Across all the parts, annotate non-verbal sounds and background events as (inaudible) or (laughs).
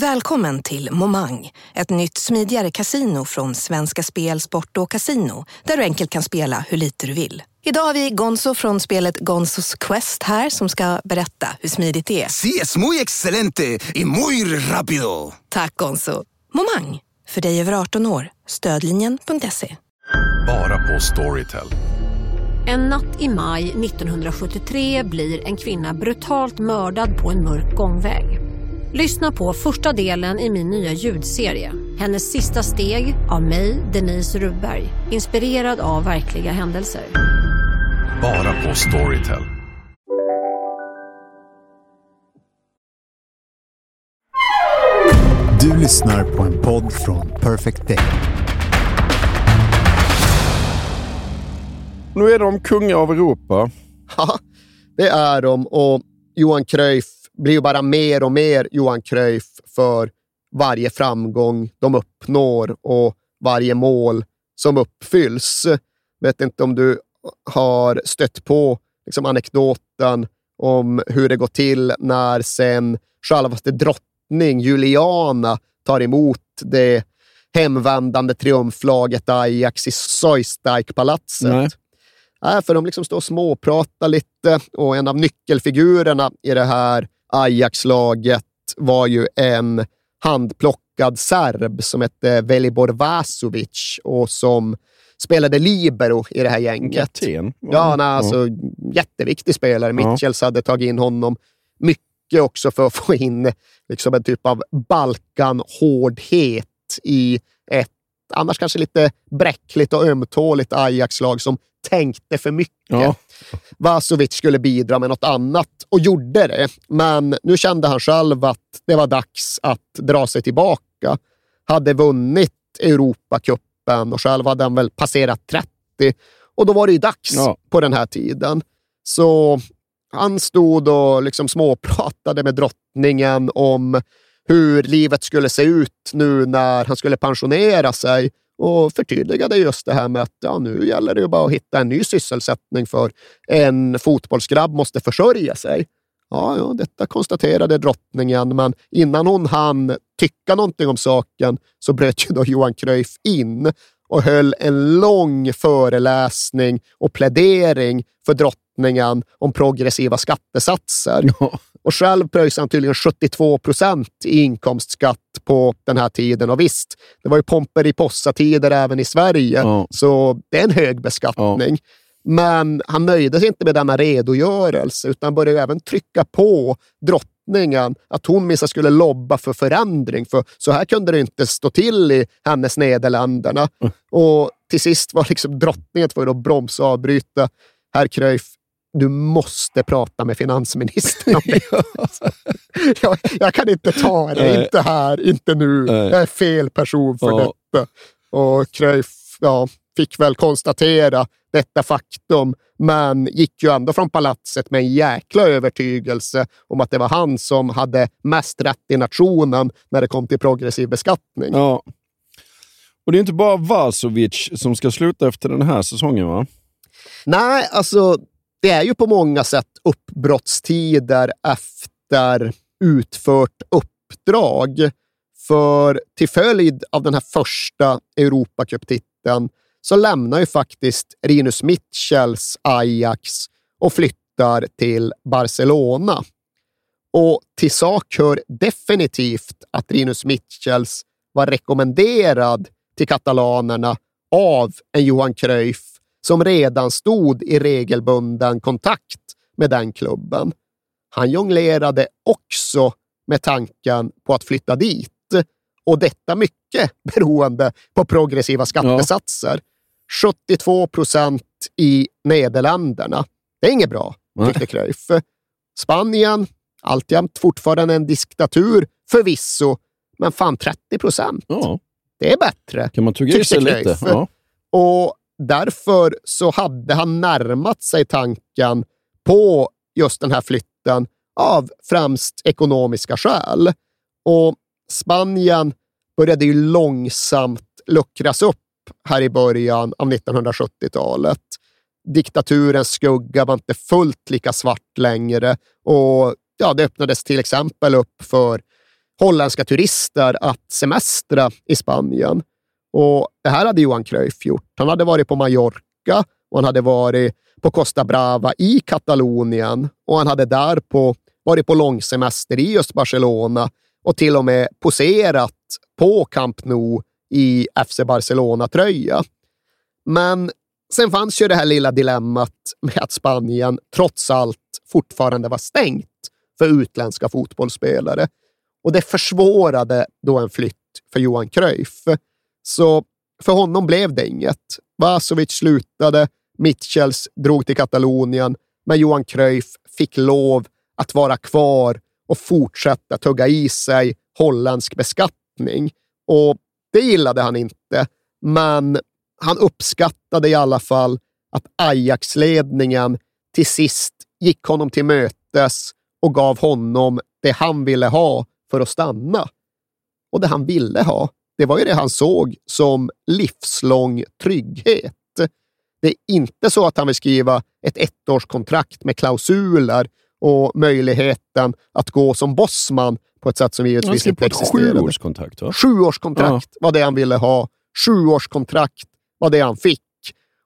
Välkommen till Momang, ett nytt smidigare casino från Svenska Spel, Sport och Casino där du enkelt kan spela hur lite du vill. Idag har vi Gonzo från spelet Gonzos Quest här som ska berätta hur smidigt det är. Sí, es muy excelente y muy rápido. Tack Gonzo. Momang, för dig över 18 år. Stödlinjen.se. Bara på Storytel. En natt i maj 1973 blir en kvinna brutalt mördad på en mörk gångväg. Lyssna på första delen i min nya ljudserie. Hennes sista steg av mig, Denise Rubberg. Inspirerad av verkliga händelser. Bara på Storytel. Du lyssnar på en podd från Perfect Day. Nu är de kungar av Europa. Ja, det är de och Johan Cruyff blir ju bara mer och mer Johan Cruyff för varje framgång de uppnår och varje mål som uppfylls. Vet inte om du har stött på liksom anekdoten om hur det går till när sen självaste drottning Juliana tar emot det hemvändande triumflaget Ajax i Soistdijk-palatset. Nej, för de liksom står och småpratar lite och en av nyckelfigurerna i det här Ajax-laget var ju en handplockad serb som hette Velibor Vasovic och som spelade libero i det här gänget. Aten. Ja, nej, alltså, jätteviktig spelare. Mitchells hade tagit in honom mycket också för att få in liksom en typ av Balkan-hårdhet i ett annars kanske lite bräckligt och ömtåligt Ajax-lag som tänkte för mycket. Ja. Vasovic skulle bidra med något annat och gjorde det. Men nu kände han själv att det var dags att dra sig tillbaka. Hade vunnit Europacupen och själv hade han väl passerat 30 och då var det ju dags Ja. på den här tiden. Så han stod och liksom småpratade med drottningen om hur livet skulle se ut nu när han skulle pensionera sig och förtydligade just det här med att ja, nu gäller det ju bara att hitta en ny sysselsättning för en fotbollsgrabb måste försörja sig. Ja, ja, detta konstaterade drottningen, men innan hon hann tycka någonting om saken så bröt ju då Johan Cruyff in och höll en lång föreläsning och plädering för drottningen om progressiva skattesatser. Och själv pröjsade han tydligen 72 procent i inkomstskatt på den här tiden. Och visst, det var ju Pomperipossa-tider även i Sverige, Ja. så det är en hög beskattning. Men han nöjde sig inte med denna redogörelse utan började även trycka på drottningen att hon minst skulle lobba för förändring. För så här kunde det inte stå till i hennes Nederländerna. Och till sist var liksom drottningen tvungen att bromsa och avbryta. Herr Cruyff, du måste prata med finansministern om (laughs) det. jag, jag kan inte ta det, Nej. inte här, inte nu. Nej. Jag är fel person för Ja. detta. Och Cruyff ja, fick väl konstatera detta faktum, men gick ju ändå från palatset med en jäkla övertygelse om att det var han som hade mest rätt i nationen när det kom till progressiv beskattning. Ja. Och det är inte bara Vasovic som ska sluta efter den här säsongen, va? Nej, alltså det är ju på många sätt uppbrottstider efter utfört uppdrag. För till följd av den här första Europacup-titeln så lämnar ju faktiskt Rinus Mitchells Ajax och flyttar till Barcelona. Och till sak hör definitivt att Rinus Mitchells var rekommenderad till katalanerna av en Johan Cruyff som redan stod i regelbunden kontakt med den klubben. Han jonglerade också med tanken på att flytta dit och detta mycket (laughs) beroende på progressiva skattesatser. 72 procent i Nederländerna. Det är inget bra, tyckte Cruyff. Spanien, alltjämt fortfarande en diktatur, förvisso, men fan 30 procent. Ja, Det är bättre. kan man tugga i sig lite. Ja. Och därför så hade han närmat sig tanken på just den här flytten av främst ekonomiska skäl. Och Spanien började ju långsamt luckras upp här i början av 1970-talet. Diktaturens skugga var inte fullt lika svart längre och ja, det öppnades till exempel upp för holländska turister att semestra i Spanien. Och Det här hade Johan Cruyff gjort. Han hade varit på Mallorca och han hade varit på Costa Brava i Katalonien och han hade därpå varit på långsemester i just Barcelona och till och med poserat på Camp Nou i FC Barcelona-tröja. Men sen fanns ju det här lilla dilemmat med att Spanien trots allt fortfarande var stängt för utländska fotbollsspelare. Och det försvårade då en flytt för Johan Cruyff. Så för honom blev det inget. Vasovic slutade, Mitchells drog till Katalonien, men Johan Cruyff fick lov att vara kvar och fortsätta tugga i sig holländsk beskattning. Och det gillade han inte, men han uppskattade i alla fall att Ajax-ledningen till sist gick honom till mötes och gav honom det han ville ha för att stanna. Och det han ville ha, det var ju det han såg som livslång trygghet. Det är inte så att han vill skriva ett ettårskontrakt med klausuler och möjligheten att gå som bossman på ett sätt som givetvis inte existerade. Sjuårskontrakt, va? Sjuårskontrakt var det han ville ha. Sjuårskontrakt var det han fick.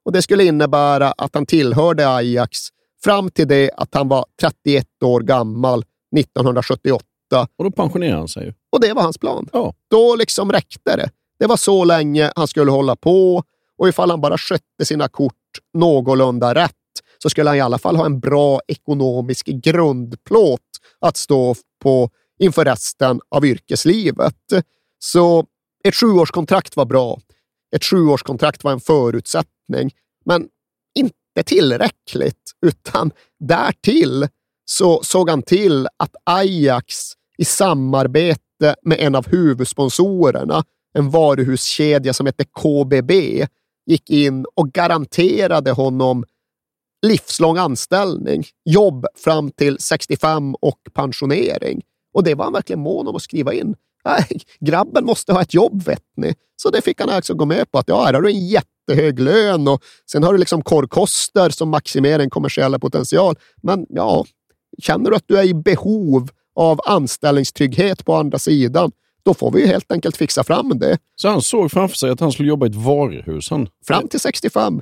Och Det skulle innebära att han tillhörde Ajax fram till det att han var 31 år gammal 1978. Och då pensionerade han sig. Och det var hans plan. Ja. Då liksom räckte det. Det var så länge han skulle hålla på och ifall han bara skötte sina kort någorlunda rätt så skulle han i alla fall ha en bra ekonomisk grundplåt att stå på inför resten av yrkeslivet. Så ett sjuårskontrakt var bra. Ett sjuårskontrakt var en förutsättning, men inte tillräckligt, utan därtill så såg han till att Ajax i samarbete med en av huvudsponsorerna, en varuhuskedja som hette KBB, gick in och garanterade honom livslång anställning, jobb fram till 65 och pensionering. Och det var han verkligen mån om att skriva in. Nej, grabben måste ha ett jobb, vet ni. Så det fick han alltså gå med på. att ja, här har du en jättehög lön och sen har du liksom korkoster som maximerar din kommersiella potential. Men ja, känner du att du är i behov av anställningstrygghet på andra sidan, då får vi ju helt enkelt fixa fram det. Så han såg framför sig att han skulle jobba i ett varuhus? Han... Fram till 65.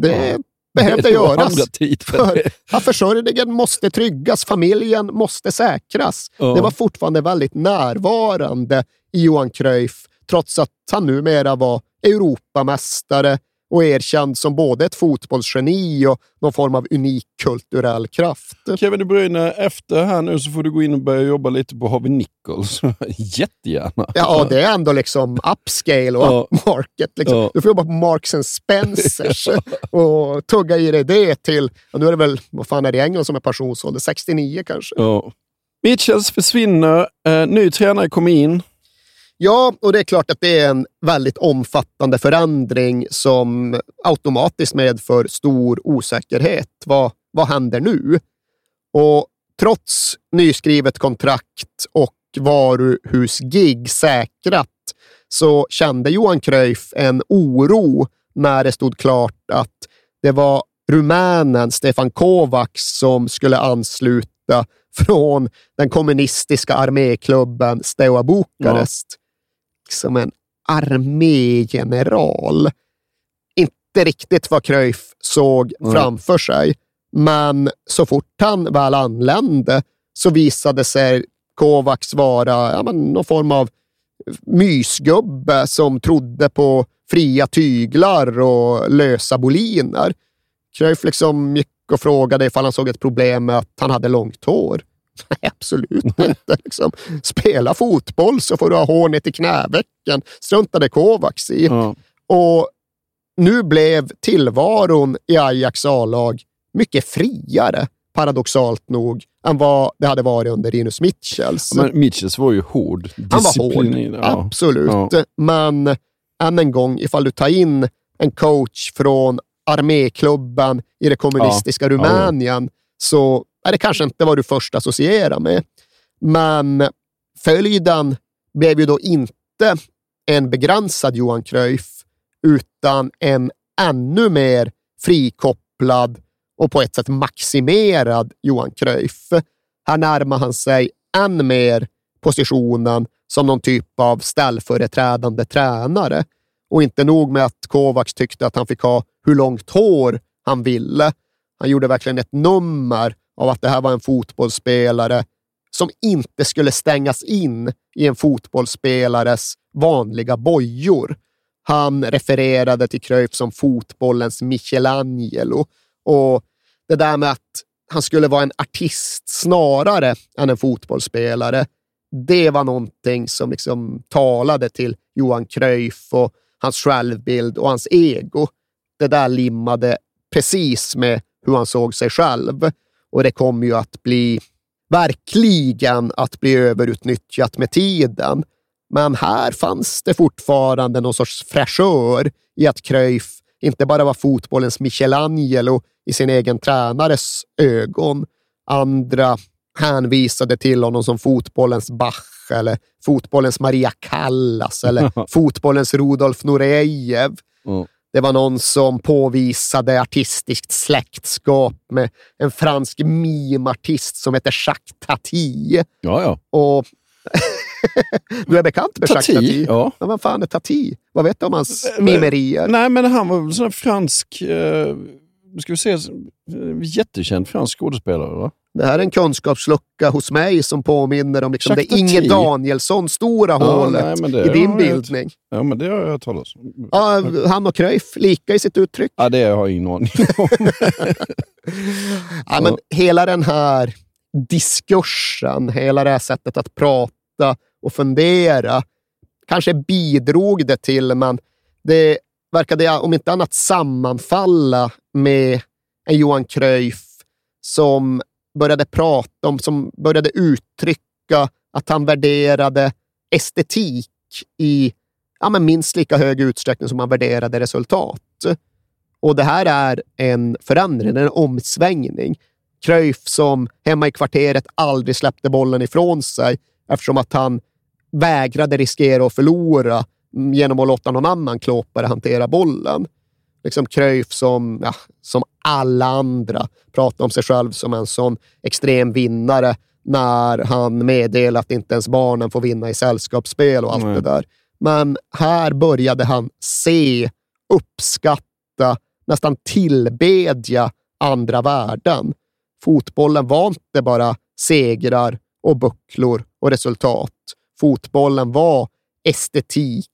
Det Ja. behövde (laughs) Det göras. tid för För försörjningen måste tryggas, familjen måste säkras. Ja. Det var fortfarande väldigt närvarande i Johan Cruyff, trots att han numera var Europamästare och erkänd som både ett fotbollsgeni och någon form av unik kulturell kraft. Kevin De Bruyne, efter här nu så får du gå in och börja jobba lite på Harvey Nichols. (laughs) Jättegärna. Ja, det är ändå liksom upscale och Ja. upmarket. Liksom. Ja. Du får jobba på Marks and Spencers (laughs) och tugga i dig det till, nu är det väl, vad fan är det i England som är pensionsålder? 69 kanske? Ja. Mitchells försvinner, eh, ny tränare kommer in. Ja, och det är klart att det är en väldigt omfattande förändring som automatiskt medför stor osäkerhet. Vad, vad händer nu? Och trots nyskrivet kontrakt och varuhusgig säkrat så kände Johan Cruyff en oro när det stod klart att det var rumänen Stefan Kovacs som skulle ansluta från den kommunistiska arméklubben Steaua Bukarest som en armégeneral. Inte riktigt vad Cruyff såg Nej. framför sig, men så fort han väl anlände så visade sig Kovacs vara ja, men, någon form av mysgubbe som trodde på fria tyglar och lösa boliner. Cruyff liksom gick och frågade ifall han såg ett problem med att han hade långt hår. (laughs) Nej, absolut inte. Liksom, spela fotboll så får du ha hår ner till knävecken, struntade Kovacs i. Ja. Och nu blev tillvaron i Ajax A-lag mycket friare, paradoxalt nog, än vad det hade varit under Rinus Mitchells. Men Mitchells var ju hård. Han var hård, Ja. absolut. Men än en gång, ifall du tar in en coach från arméklubben i det kommunistiska. Rumänien så är det kanske inte vad du först associerar med. Men följden blev ju då inte en begränsad Johan Cruyff, utan en ännu mer frikopplad och på ett sätt maximerad Johan Cruyff. Här närmar han sig än mer positionen som någon typ av ställföreträdande tränare. Och inte nog med att Kovacs tyckte att han fick ha hur långt hår han ville. Han gjorde verkligen ett nummer av att det här var en fotbollsspelare som inte skulle stängas in i en fotbollsspelares vanliga bojor. Han refererade till Cruyff som fotbollens Michelangelo och det där med att han skulle vara en artist snarare än en fotbollsspelare, det var någonting som liksom talade till Johan Cruyff och hans självbild och hans ego. Det där limmade precis med hur han såg sig själv och det kommer ju att bli verkligen att bli överutnyttjat med tiden. Men här fanns det fortfarande någon sorts fräschör i att Cruyff inte bara var fotbollens Michelangelo i sin egen tränares ögon. Andra hänvisade till honom som fotbollens Bach eller fotbollens Maria Callas eller (laughs) fotbollens Rudolf Nurejev. Mm. Det var någon som påvisade artistiskt släktskap med en fransk mimartist som heter Jacques Tati. Ja, ja. Och (laughs) du är bekant med Jacques Tati, ja. Vad fan är Tati? Vad vet du om hans mimerier? Nej, men han var väl sån fransk... Eh, ska vi se. Jättekänd fransk skådespelare, va? Det här är en kunskapslucka hos mig som påminner om liksom det Jacques Inge. Danielsson-stora hålet nej, det i din bildning. Ja, men det har jag hört talas om. Ja, han och Cruyff, lika i sitt uttryck. Ja, det har jag ingen aning om. (laughs) Ja, men hela den här diskursen, hela det här sättet att prata och fundera, kanske bidrog det till, men det verkade om inte annat sammanfalla med en Johan Cruyff som började prata om, som började uttrycka att han värderade estetik i ja, men minst lika hög utsträckning som han värderade resultat. Och det här är en förändring, en omsvängning. Cruyff som hemma i kvarteret aldrig släppte bollen ifrån sig eftersom att han vägrade riskera att förlora mm, genom att låta någon annan klåpare hantera bollen. Liksom Cruyff som, ja, som alla andra pratar om sig själv som en sån extrem vinnare när han meddelar att inte ens barnen får vinna i sällskapsspel och allt Nej. det där. Men här började han se, uppskatta, nästan tillbedja andra värden. Fotbollen var inte bara segrar och bucklor och resultat. Fotbollen var estetik,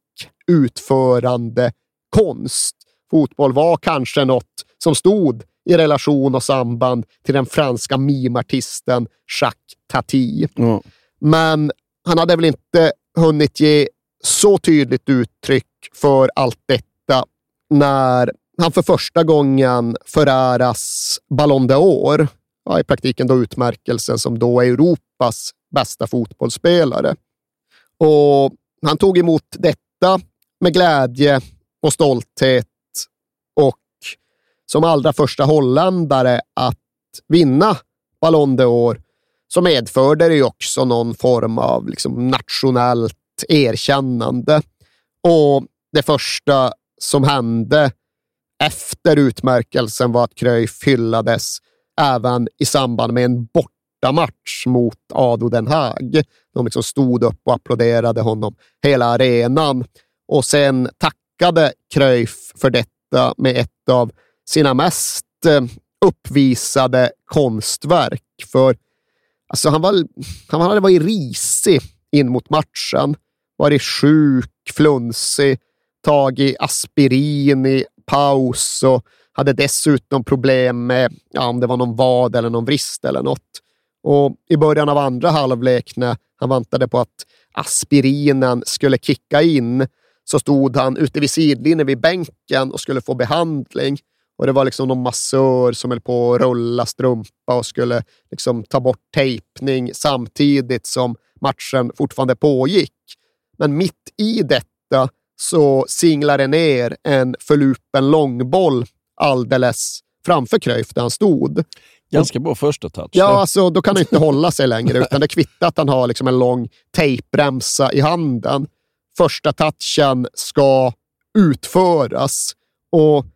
utförande, konst. Fotboll var kanske något som stod i relation och samband till den franska mimartisten Jacques Tati. Ja. Men han hade väl inte hunnit ge så tydligt uttryck för allt detta när han för första gången föräras Ballon d'Or, ja, i praktiken då utmärkelsen som då är Europas bästa fotbollsspelare. Och han tog emot detta med glädje och stolthet och som allra första holländare att vinna Ballon d'Or så medförde det ju också någon form av liksom nationellt erkännande. Och det första som hände efter utmärkelsen var att Cruyff hyllades även i samband med en bortamatch mot Ado Den Haag. De liksom stod upp och applåderade honom hela arenan och sen tackade Cruyff för detta med ett av sina mest eh, uppvisade konstverk. För alltså, han, var, han hade varit risig in mot matchen, varit sjuk, flunsig, tagit aspirin i paus och hade dessutom problem med ja, om det var någon vad eller någon vrist eller något. Och I början av andra halvlek när han väntade på att aspirinen skulle kicka in så stod han ute vid sidlinjen vid bänken och skulle få behandling. Och Det var liksom någon massör som höll på att rulla strumpa och skulle liksom ta bort tejpning samtidigt som matchen fortfarande pågick. Men mitt i detta så singlar det ner en förlupen långboll alldeles framför Cruyff där han stod. Ganska bra första touch. Ja, alltså, då kan han inte hålla sig längre, utan det kvittar att han har liksom en lång tejpremsa i handen. Första touchen ska utföras och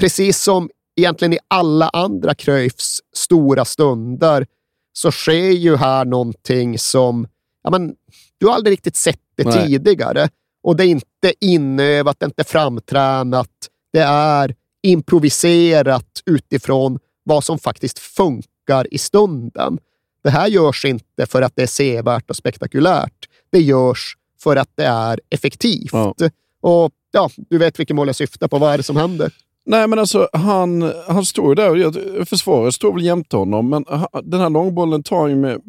precis som egentligen i alla andra Cruyffs stora stunder så sker ju här någonting som ja, men, Du har aldrig riktigt sett det Nej. tidigare. Och det är inte inövat, det är inte framtränat. Det är improviserat utifrån vad som faktiskt funkar i stunden. Det här görs inte för att det är sevärt och spektakulärt. Det görs för att det är effektivt. Ja. Och ja, Du vet vilket mål jag syftar på. Vad är det som händer? Nej, men alltså han, han står ju där och försvaret står väl jämte honom, men den här långbollen tar han ju med,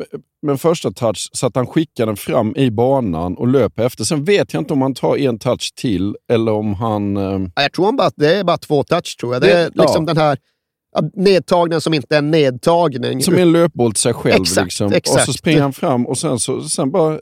med en första touch så att han skickar den fram i banan och löper efter. Sen vet jag inte om han tar en touch till eller om han... Eh, Ja, Jag tror bara att det är bara två touch. tror jag. Det Det- är liksom ja. den här nedtagningen som inte är en nedtagning. som är en löpboll till sig själv. Exakt, liksom. exakt. Och så springer han fram och sen, så, sen bara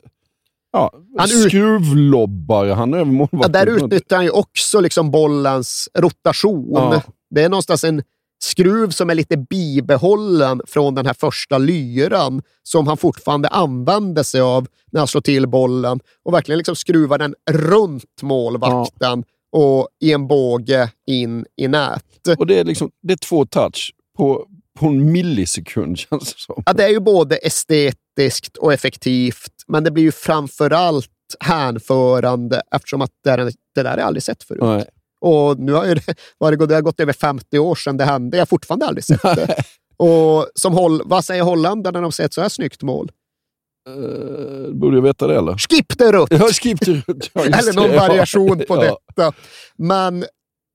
ja, Han skruvlobbar han över Ja, målvakten. där utnyttjar han ju också liksom bollens rotation. Ja. Det är någonstans en skruv som är lite bibehållen från den här första lyran som han fortfarande använder sig av när han slår till bollen och verkligen liksom skruvar den runt målvakten och i en båge in i nät. Och det är, liksom, det är två touch på, på en millisekund (laughs) känns det som. Ja, det är ju både estetiskt och effektivt, men det blir ju framförallt hänförande eftersom att det, det där har jag aldrig sett förut. Nej. Och nu har ju det, (laughs) vad det, gått- det har gått över 50 år sedan det hände. Jag har fortfarande aldrig sett det. Och som håll, vad säger holländarna när de ser ett så här snyggt mål? Uh, borde jag veta det eller? Skip the rut! Jag har skrivit ut. Ja, (laughs) Eller någon det. Ja. variation på Ja. detta. Men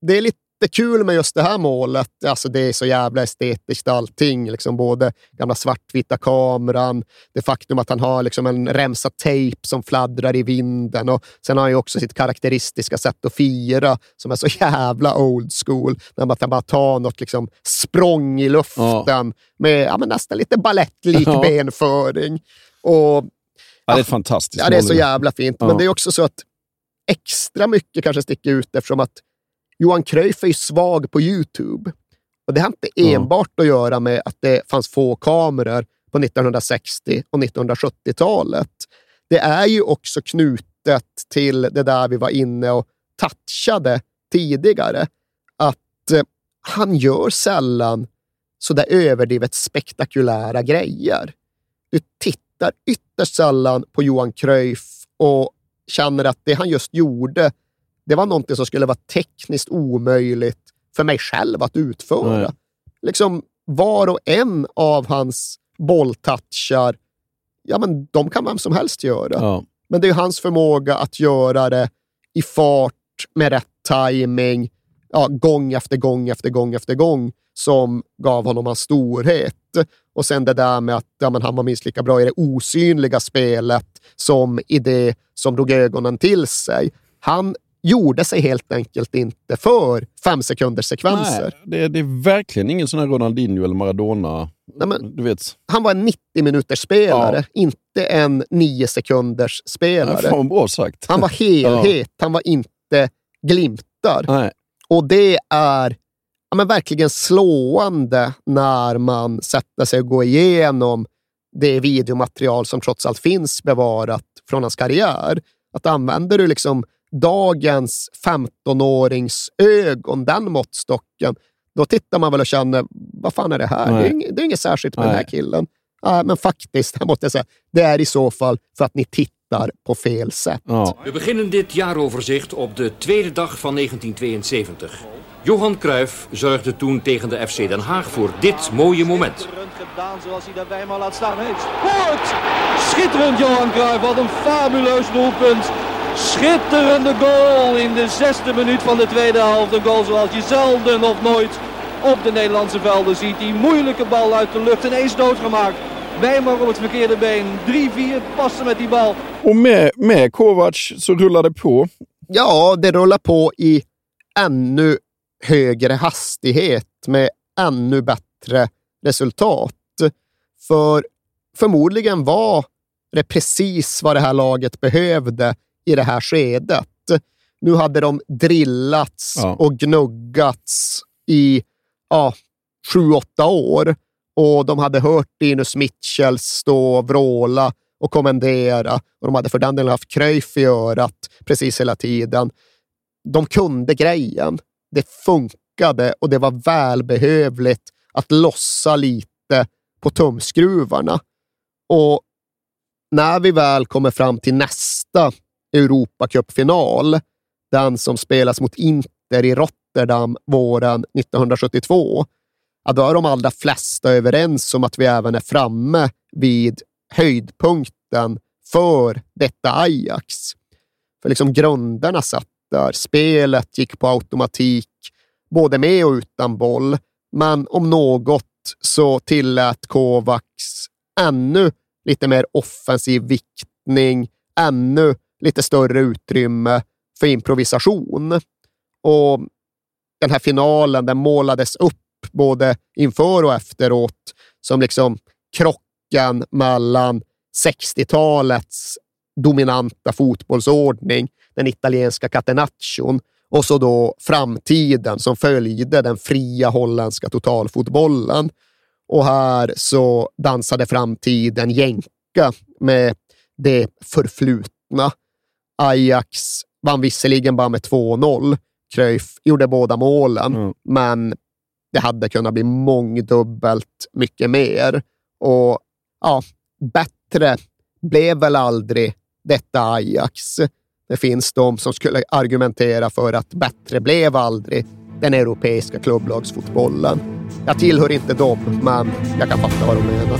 det är lite kul med just det här målet. Alltså det är så jävla estetiskt allting. Liksom både gamla svartvita kameran, det faktum att han har liksom en remsa tejp som fladdrar i vinden och sen har han ju också sitt karaktäristiska sätt att fira som är så jävla old school. När man kan bara ta något liksom språng i luften med ja, nästan lite balettlik Ja. benföring. Och Ja, det är fantastiskt Ja, det är så jävla fint. Ja. Men det är också så att extra mycket kanske sticker ut eftersom att Johan Cruyff är ju svag på YouTube. Och Det har inte enbart att göra med att det fanns få kameror på 1960 och 1970-talet. Det är ju också knutet till det där vi var inne och touchade tidigare. Att eh, han gör sällan så där överdrivet spektakulära grejer. Du tittar ytterst sällan på Johan Cruyff och känner att det han just gjorde, det var någonting som skulle vara tekniskt omöjligt för mig själv att utföra. Nej. Liksom var och en av hans bolltouchar, ja men de kan vem som helst göra. Ja. Men det är hans förmåga att göra det i fart, med rätt timing, ja, gång efter gång efter gång efter gång som gav honom hans storhet. Och sen det där med att ja, men han var minst lika bra i det osynliga spelet som i det som drog ögonen till sig. Han gjorde sig helt enkelt inte för fem sekunders sekvenser. Nej, det, är- det är verkligen ingen sån här Ronaldinho eller Maradona. Nej, men- du vet, Han var en 90 minuters spelare, inte en 9 sekunders ja, spelare. fan bra sagt. Han var helhet, han var inte glimtar. Nej. Och det är ja, men verkligen slående när man sätter sig och går igenom det videomaterial som trots allt finns bevarat från hans karriär. Att använder du liksom dagens 15-årings ögon, den måttstocken, då tittar man väl och känner, vad fan är det här? Det Nej. är, inget, det är inget särskilt med den här Nej. killen. Ja, men faktiskt, (laughs) jag måste säga, det är i så fall för att ni tittar på fel sätt. Ja. We beginnen dit jaaroverzicht op de tweede dag van 1972. Johan Cruijff zorgde toen tegen de FC Den Haag voor dit mooie moment. Schitterend gedaan zoals hij daarbij maar laat staan heeft. Schitterend Johan Cruijff, wat een fabuleus doelpunt. Schitterende goal in de zesde minuut van de tweede helft. Een goal zoals je zelden of nooit op de Nederlandse velden ziet. Die moeilijke bal uit de lucht ineens doodgemaakt. Weimar op het verkeerde been. 3-4 passen met die bal. Och med, med Kovac så rullar det på. Ja, det rullar på i ännu högre hastighet med ännu bättre resultat. För förmodligen var det precis vad det här laget behövde i det här skedet. Nu hade de drillats Ja. och gnuggats i ja, sju, åtta år och de hade hört Linus Mitchell stå och vråla och kommendera och de hade för den delen haft Cruyff i örat precis hela tiden. De kunde grejen. Det funkade och det var välbehövligt att lossa lite på tumskruvarna. Och när vi väl kommer fram till nästa Europacupfinal, den som spelas mot Inter i Rotterdam våren 1972, ja, då är de allra flesta överens om att vi även är framme vid höjdpunkten för detta Ajax. För liksom grunderna satt där. Spelet gick på automatik, både med och utan boll. Men om något så tillät Kovacs ännu lite mer offensiv viktning, ännu lite större utrymme för improvisation. Och den här finalen, den målades upp både inför och efteråt som liksom krocken mellan 60-talets dominanta fotbollsordning, den italienska catenaccion, och så då framtiden som följde den fria holländska totalfotbollen. Och här så dansade framtiden jänka med det förflutna. Ajax vann visserligen bara med 2-0. Cruyff gjorde båda målen, mm. men det hade kunnat bli mångdubbelt mycket mer. Och ja, bättre blev väl aldrig detta Ajax. Det finns de som skulle argumentera för att bättre blev aldrig den europeiska klubblagsfotbollen. Jag tillhör inte dem, men jag kan fatta vad de menar.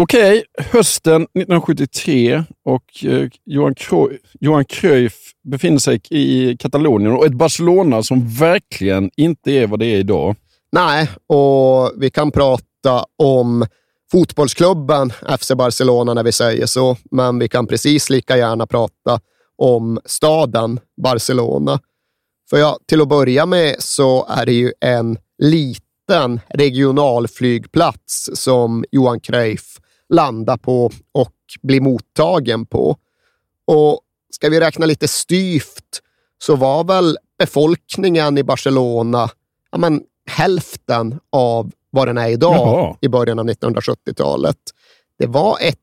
Okej, hösten 1973 och eh, Johan, Cruyff, Johan Cruyff befinner sig i Katalonien och ett Barcelona som verkligen inte är vad det är idag. Nej, och vi kan prata om fotbollsklubben FC Barcelona när vi säger så, men vi kan precis lika gärna prata om staden Barcelona. För ja, till att börja med så är det ju en liten regionalflygplats som Johan Cruyff landar på och blir mottagen på. Och ska vi räkna lite styvt så var väl befolkningen i Barcelona ja, men, hälften av vad den är idag Jaha. i början av 1970-talet. Det var ett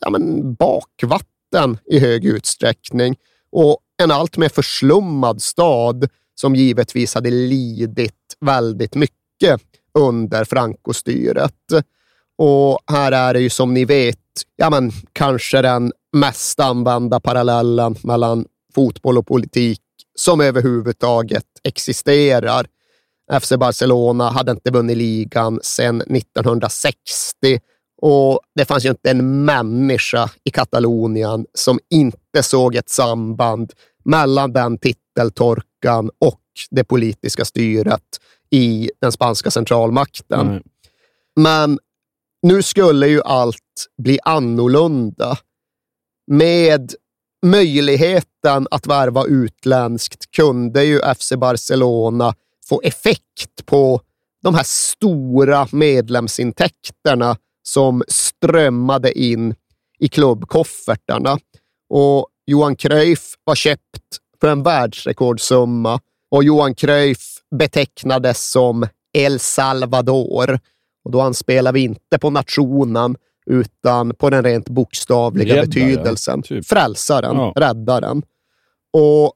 ja, men, bakvatten i hög utsträckning och en allt mer förslummad stad som givetvis hade lidit väldigt mycket under Franco-styret. Och här är det ju som ni vet, ja men kanske den mest använda parallellen mellan fotboll och politik som överhuvudtaget existerar. FC Barcelona hade inte vunnit ligan sedan 1960 och det fanns ju inte en människa i Katalonien som inte såg ett samband mellan den titeltorkan och det politiska styret i den spanska centralmakten. Nej. Men nu skulle ju allt bli annorlunda. Med möjligheten att värva utländskt kunde ju FC Barcelona få effekt på de här stora medlemsintäkterna som strömmade in i klubbkoffertarna. Och Johan Cruyff var köpt för en världsrekordsumma och Johan Cruyff betecknades som El Salvador. Och då anspelar vi inte på nationen, utan på den rent bokstavliga Räddaren, betydelsen. typ. Frälsaren, Ja. räddaren. Och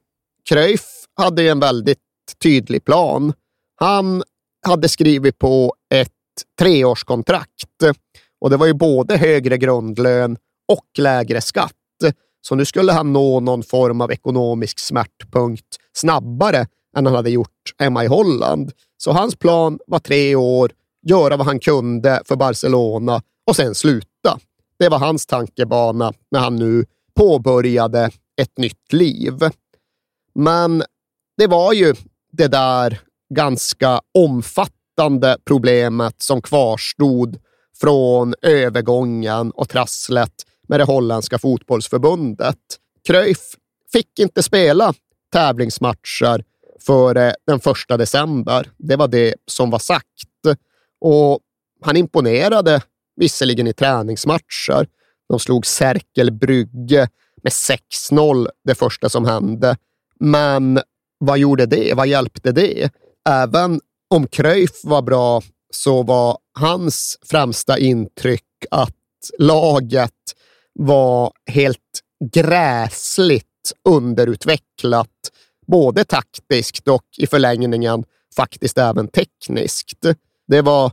Cruyff hade en väldigt tydlig plan. Han hade skrivit på ett treårskontrakt och det var ju både högre grundlön och lägre skatt. Så nu skulle han nå någon form av ekonomisk smärtpunkt snabbare än han hade gjort hemma i Holland. Så hans plan var tre år, göra vad han kunde för Barcelona och sen sluta. Det var hans tankebana när han nu påbörjade ett nytt liv. Men det var ju det där ganska omfattande problemet som kvarstod från övergången och trasslet med det holländska fotbollsförbundet. Cruyff fick inte spela tävlingsmatcher före den första december. Det var det som var sagt. Och han imponerade visserligen i träningsmatcher. De slog Serkel Brygge med 6-0 det första som hände. Men vad gjorde det? Vad hjälpte det? Även om Cruyff var bra så var hans främsta intryck att laget var helt gräsligt underutvecklat, både taktiskt och i förlängningen faktiskt även tekniskt. Det var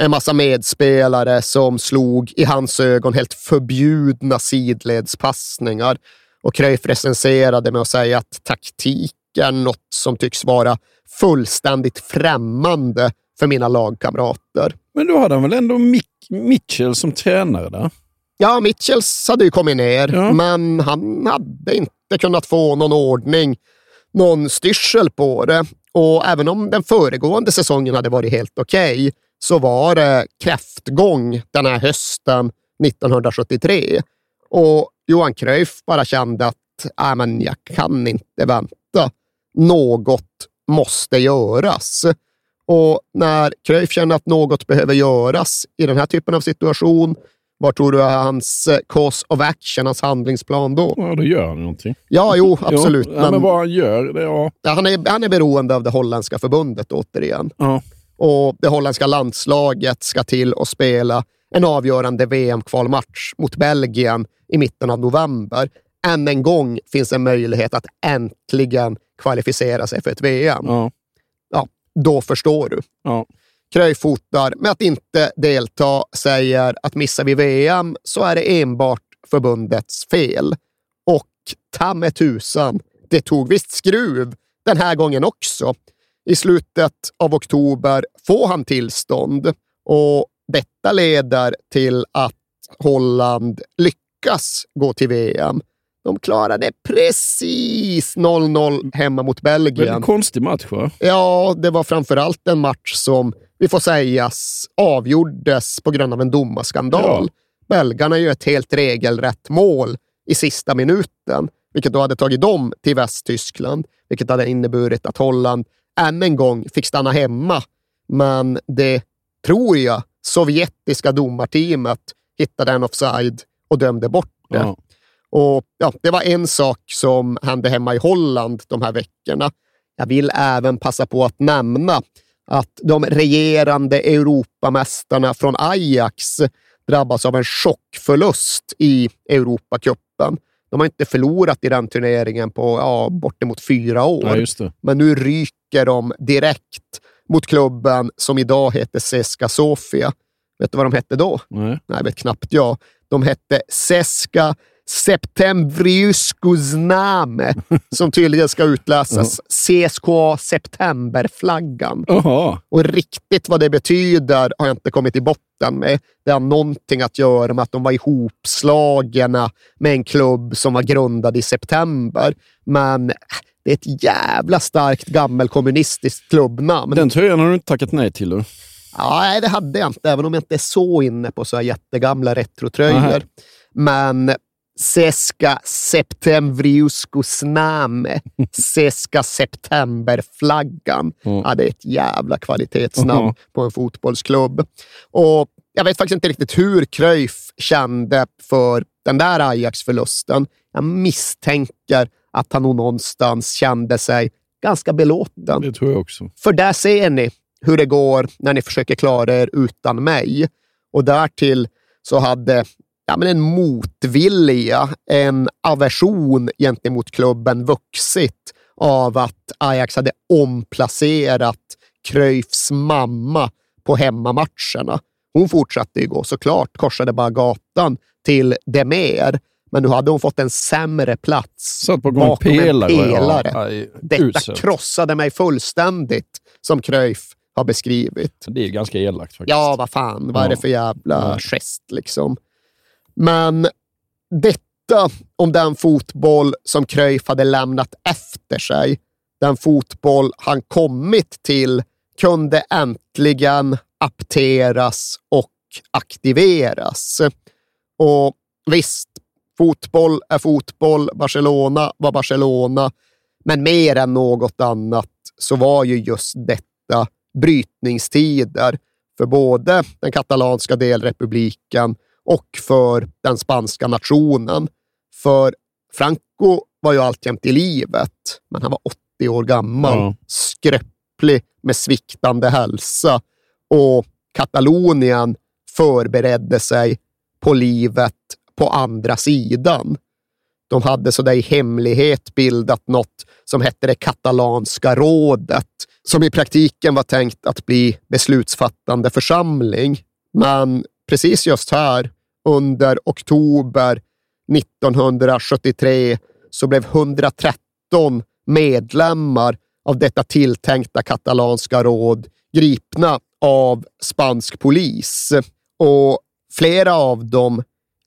en massa medspelare som slog i hans ögon helt förbjudna sidledspassningar och Cruyff recenserade med att säga att taktik är något som tycks vara fullständigt främmande för mina lagkamrater. Men då hade han väl ändå Mick Mitchell som tränare där? Ja, Mitchells hade ju kommit ner, Ja. men han hade inte kunnat få någon ordning, någon styrsel på det. Och även om den föregående säsongen hade varit helt okej, så var det kräftgång den här hösten 1973. Och Johan Cruyff bara kände att äh, men jag kan inte vänta. Något måste göras. Och när Cruyff känner att något behöver göras i den här typen av situation, vad tror du är hans eh, cause of action, hans handlingsplan då? Ja, då gör han någonting. Ja, jo, (laughs) absolut. Ja, men, men vad han gör, det. Ja, han, är, han är beroende av det holländska förbundet återigen. ja. Och det holländska landslaget ska till och spela en avgörande VM-kvalmatch mot Belgien i mitten av november. Än en gång finns en möjlighet att äntligen kvalificera sig för ett VM. Ja. Ja, då förstår du. Ja. Cruyff hotar med att inte delta, säger att missar vi VM så är det enbart förbundets fel. Och ta med tusan, det tog visst skruv den här gången också. I slutet av oktober får han tillstånd och detta leder till att Holland lyckas gå till VM. De klarade precis 0-0 hemma mot Belgien. en konstig match, va? Ja, det var framförallt en match som, vi får sägas, avgjordes på grund av en domarskandal. Belgarna gör ett helt regelrätt mål i sista minuten, vilket då hade tagit dem till Västtyskland, vilket hade inneburit att Holland än en gång fick stanna hemma. Men det, tror jag, sovjetiska domarteamet hittade en offside och dömde bort det. Ja. Och ja, Det var en sak som hände hemma i Holland de här veckorna. Jag vill även passa på att nämna att de regerande Europamästarna från Ajax drabbas av en chockförlust i Europacupen. De har inte förlorat i den turneringen på ja, bortemot fyra år. Ja. Men nu ryker de direkt mot klubben som idag heter Seska Sofia. Vet du vad de hette då? Nej. Nej, vet knappt jag. De hette Seska Septembriuskuzname, (laughs) som tydligen ska utläsas CSKA Septemberflaggan. Och riktigt vad det betyder har jag inte kommit i botten med. Det har någonting att göra med att de var ihopslagna med en klubb som var grundad i september. Men äh, det är ett jävla starkt gammelkommunistiskt klubbnamn. Den tröjan har du inte tackat nej till. Ja, nej, det hade jag inte, även om jag inte är så inne på så här jättegamla retrotröjor. Men Seska Septembriuskusname, Seska Septemberflaggan. Mm. Ja, det är ett jävla kvalitetsnamn Jaha. på en fotbollsklubb. Och jag vet faktiskt inte riktigt hur Cruyff kände för den där Ajax-förlusten. Jag misstänker att han nog någonstans kände sig ganska belåten. Det tror jag också. För där ser ni hur det går när ni försöker klara er utan mig. Och därtill så hade ja, men en motvilja, en aversion gentemot klubben vuxit av att Ajax hade omplacerat Cruyffs mamma på hemmamatcherna. Hon fortsatte ju gå såklart, korsade bara gatan till Demer. Men nu hade hon fått en sämre plats Satt bakom bakom pelare. en pelare. Ja, aj, Detta uselt. krossade mig fullständigt, som Cruyff har beskrivit. Det är ganska elakt faktiskt. Ja, vad fan, vad är Ja. det för jävla Ja. gest liksom? Men detta om den fotboll som Cruyff hade lämnat efter sig, den fotboll han kommit till, kunde äntligen apteras och aktiveras. Och visst, fotboll är fotboll, Barcelona var Barcelona, men mer än något annat så var ju just detta brytningstider för både den katalanska delrepubliken och för den spanska nationen. För Franco var ju alltjämt i livet, men han var 80 år gammal, Ja. skröplig med sviktande hälsa och Katalonien förberedde sig på livet på andra sidan. De hade så där i hemlighet bildat något som hette det katalanska rådet, som i praktiken var tänkt att bli beslutsfattande församling. Men precis just här, under oktober 1973, så blev 113 medlemmar av detta tilltänkta katalanska råd gripna av spansk polis. Och flera av dem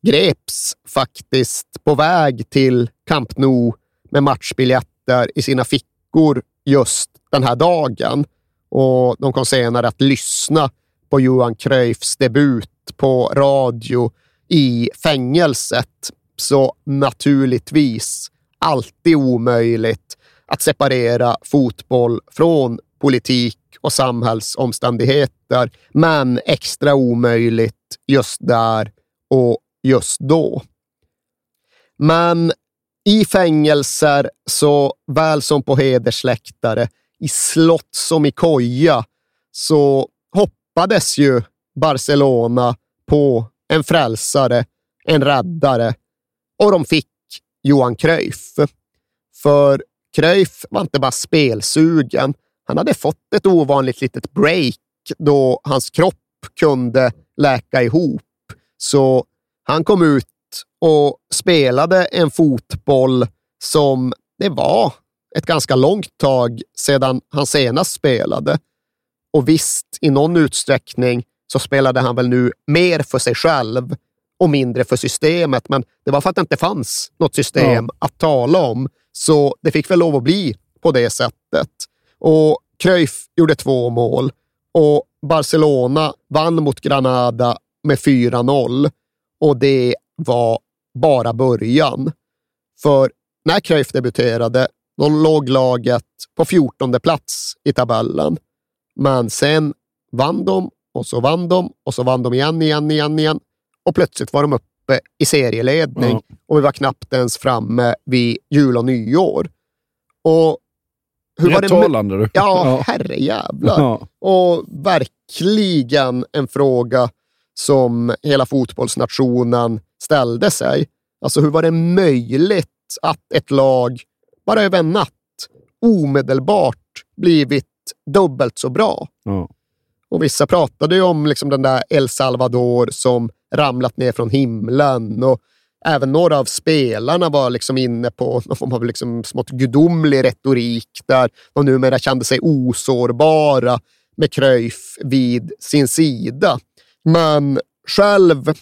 greps faktiskt på väg till Camp Nou med matchbiljetter i sina fickor just den här dagen. Och de kom senare att lyssna på Johan Cruyffs debut på radio i fängelset. Så naturligtvis alltid omöjligt att separera fotboll från politik och samhällsomständigheter, men extra omöjligt just där och just då. Men i fängelser, så väl som på hedersläktare, i slott som i koja, så hoppades ju Barcelona på en frälsare, en räddare och de fick Johan Cruyff. För Cruyff var inte bara spelsugen. Han hade fått ett ovanligt litet break då hans kropp kunde läka ihop. Så han kom ut och spelade en fotboll som det var ett ganska långt tag sedan han senast spelade. Och visst, i någon utsträckning så spelade han väl nu mer för sig själv och mindre för systemet, men det var för att det inte fanns något system ja. att tala om. Så det fick väl lov att bli på det sättet. Och Cruyff gjorde två mål och Barcelona vann mot Granada med 4-0 och det var bara början. För när Cruyff debuterade, då låg laget på 14 plats i tabellen. Men sen vann de och så vann de och så vann de igen, igen, igen, igen. Och plötsligt var de uppe i serieledning mm. och vi var knappt ens framme vid jul och nyår. Och hur var det talande du. Ja, ja. herrejävlar. Ja. Och verkligen en fråga som hela fotbollsnationen ställde sig. Alltså hur var det möjligt att ett lag bara över en natt omedelbart blivit dubbelt så bra? Ja. Och vissa pratade ju om liksom den där El Salvador som ramlat ner från himlen och även några av spelarna var liksom inne på någon form av liksom smått gudomlig retorik där de numera kände sig osårbara med Cruyff vid sin sida. Men själv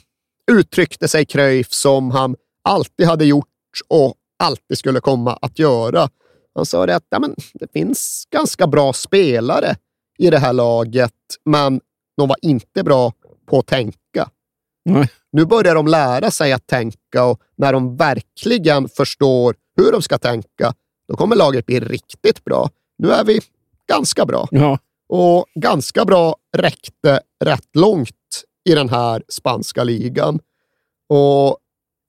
uttryckte sig Cruyff som han alltid hade gjort och alltid skulle komma att göra. Han sa det att ja, men det finns ganska bra spelare i det här laget, men de var inte bra på att tänka. Nej. Nu börjar de lära sig att tänka och när de verkligen förstår hur de ska tänka, då kommer laget bli riktigt bra. Nu är vi ganska bra. Ja. Och ganska bra räckte rätt långt i den här spanska ligan. Och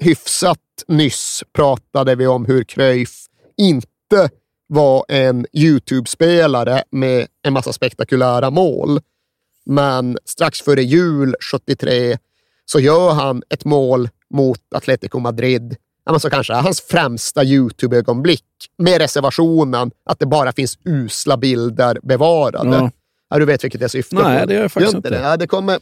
hyfsat nyss pratade vi om hur Cruyff inte var en YouTube-spelare med en massa spektakulära mål. Men strax före jul 73 så gör han ett mål mot Atletico Madrid så kanske hans främsta YouTube-ögonblick med reservationen att det bara finns usla bilder bevarade. Ja. Ja, du vet vilket jag syftar Nej, på. det gör jag faktiskt inte. Det. Ja, det kommer,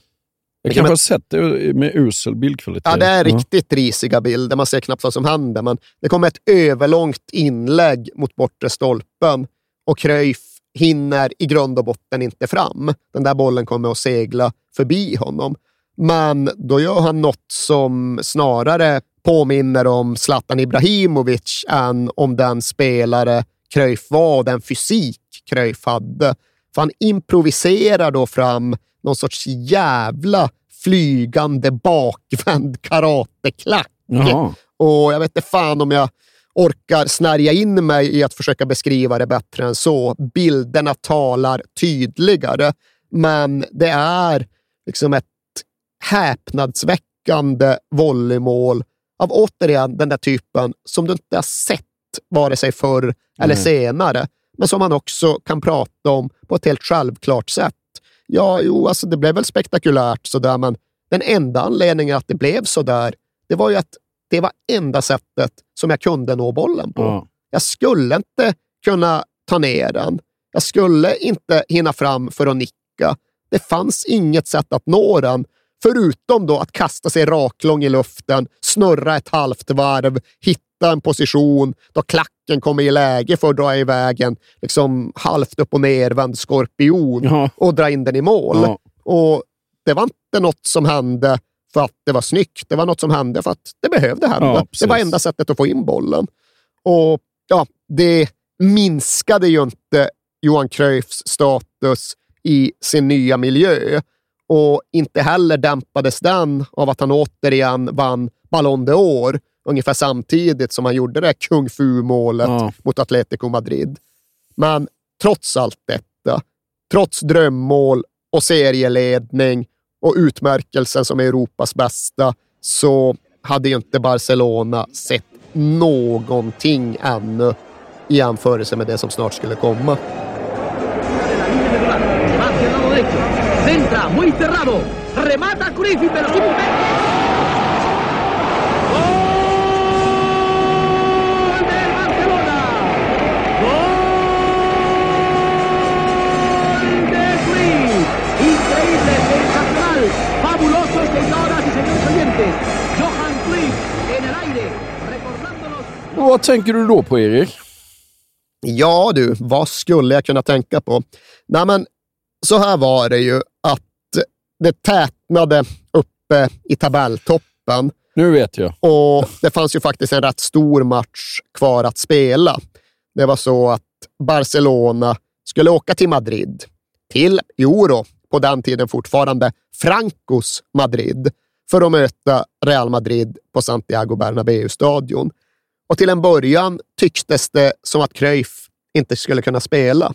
jag kanske har sett det med usel bildkvalitet. Ja, det är riktigt risiga bilder. Man ser knappt vad som händer, men det kommer ett överlångt inlägg mot bortre stolpen och Cruyff hinner i grund och botten inte fram. Den där bollen kommer att segla förbi honom. Men då gör han något som snarare påminner om Zlatan Ibrahimovic än om den spelare Cruyff var och den fysik Cruyff hade. För han improviserar då fram någon sorts jävla flygande bakvänd karateklack. Jaha. Och jag vet inte fan om jag orkar snärja in mig i att försöka beskriva det bättre än så. Bilderna talar tydligare, men det är liksom ett häpnadsväckande volleymål av återigen den där typen som du inte har sett vare sig förr eller mm. senare, men som man också kan prata om på ett helt självklart sätt. Ja, jo, alltså det blev väl spektakulärt sådär, men den enda anledningen att det blev sådär, det var ju att det var enda sättet som jag kunde nå bollen på. Mm. Jag skulle inte kunna ta ner den. Jag skulle inte hinna fram för att nicka. Det fanns inget sätt att nå den, förutom då att kasta sig raklång i luften, snurra ett halvt varv, hitta en position då klacken kommer i läge för att dra iväg en liksom, halvt upp och nervänd skorpion ja. och dra in den i mål. Ja. Och Det var inte något som hände för att det var snyggt. Det var något som hände för att det behövde hända. Ja, det var enda sättet att få in bollen. Och ja, det minskade ju inte Johan Cruyffs status i sin nya miljö och inte heller dämpades den av att han återigen vann Ballon d'Or ungefär samtidigt som han gjorde det kung fu-målet ja. mot Atletico Madrid. Men trots allt detta, trots drömmål och serieledning och utmärkelsen som Europas bästa, så hade ju inte Barcelona sett någonting ännu i jämförelse med det som snart skulle komma. Centra, muy cerrado. Remata Cruyff, inverosímilmente. Vad tänker du då på, Erik? Ja du, vad skulle jag kunna tänka på? Nej, men så här var det ju att det tätnade uppe i tabelltoppen. Nu vet jag. Och det fanns ju faktiskt en rätt stor match kvar att spela. Det var så att Barcelona skulle åka till Madrid, till Euro, på den tiden fortfarande Francos Madrid, för att möta Real Madrid på Santiago Bernabéu-stadion. Och till en början tycktes det som att Cruyff inte skulle kunna spela.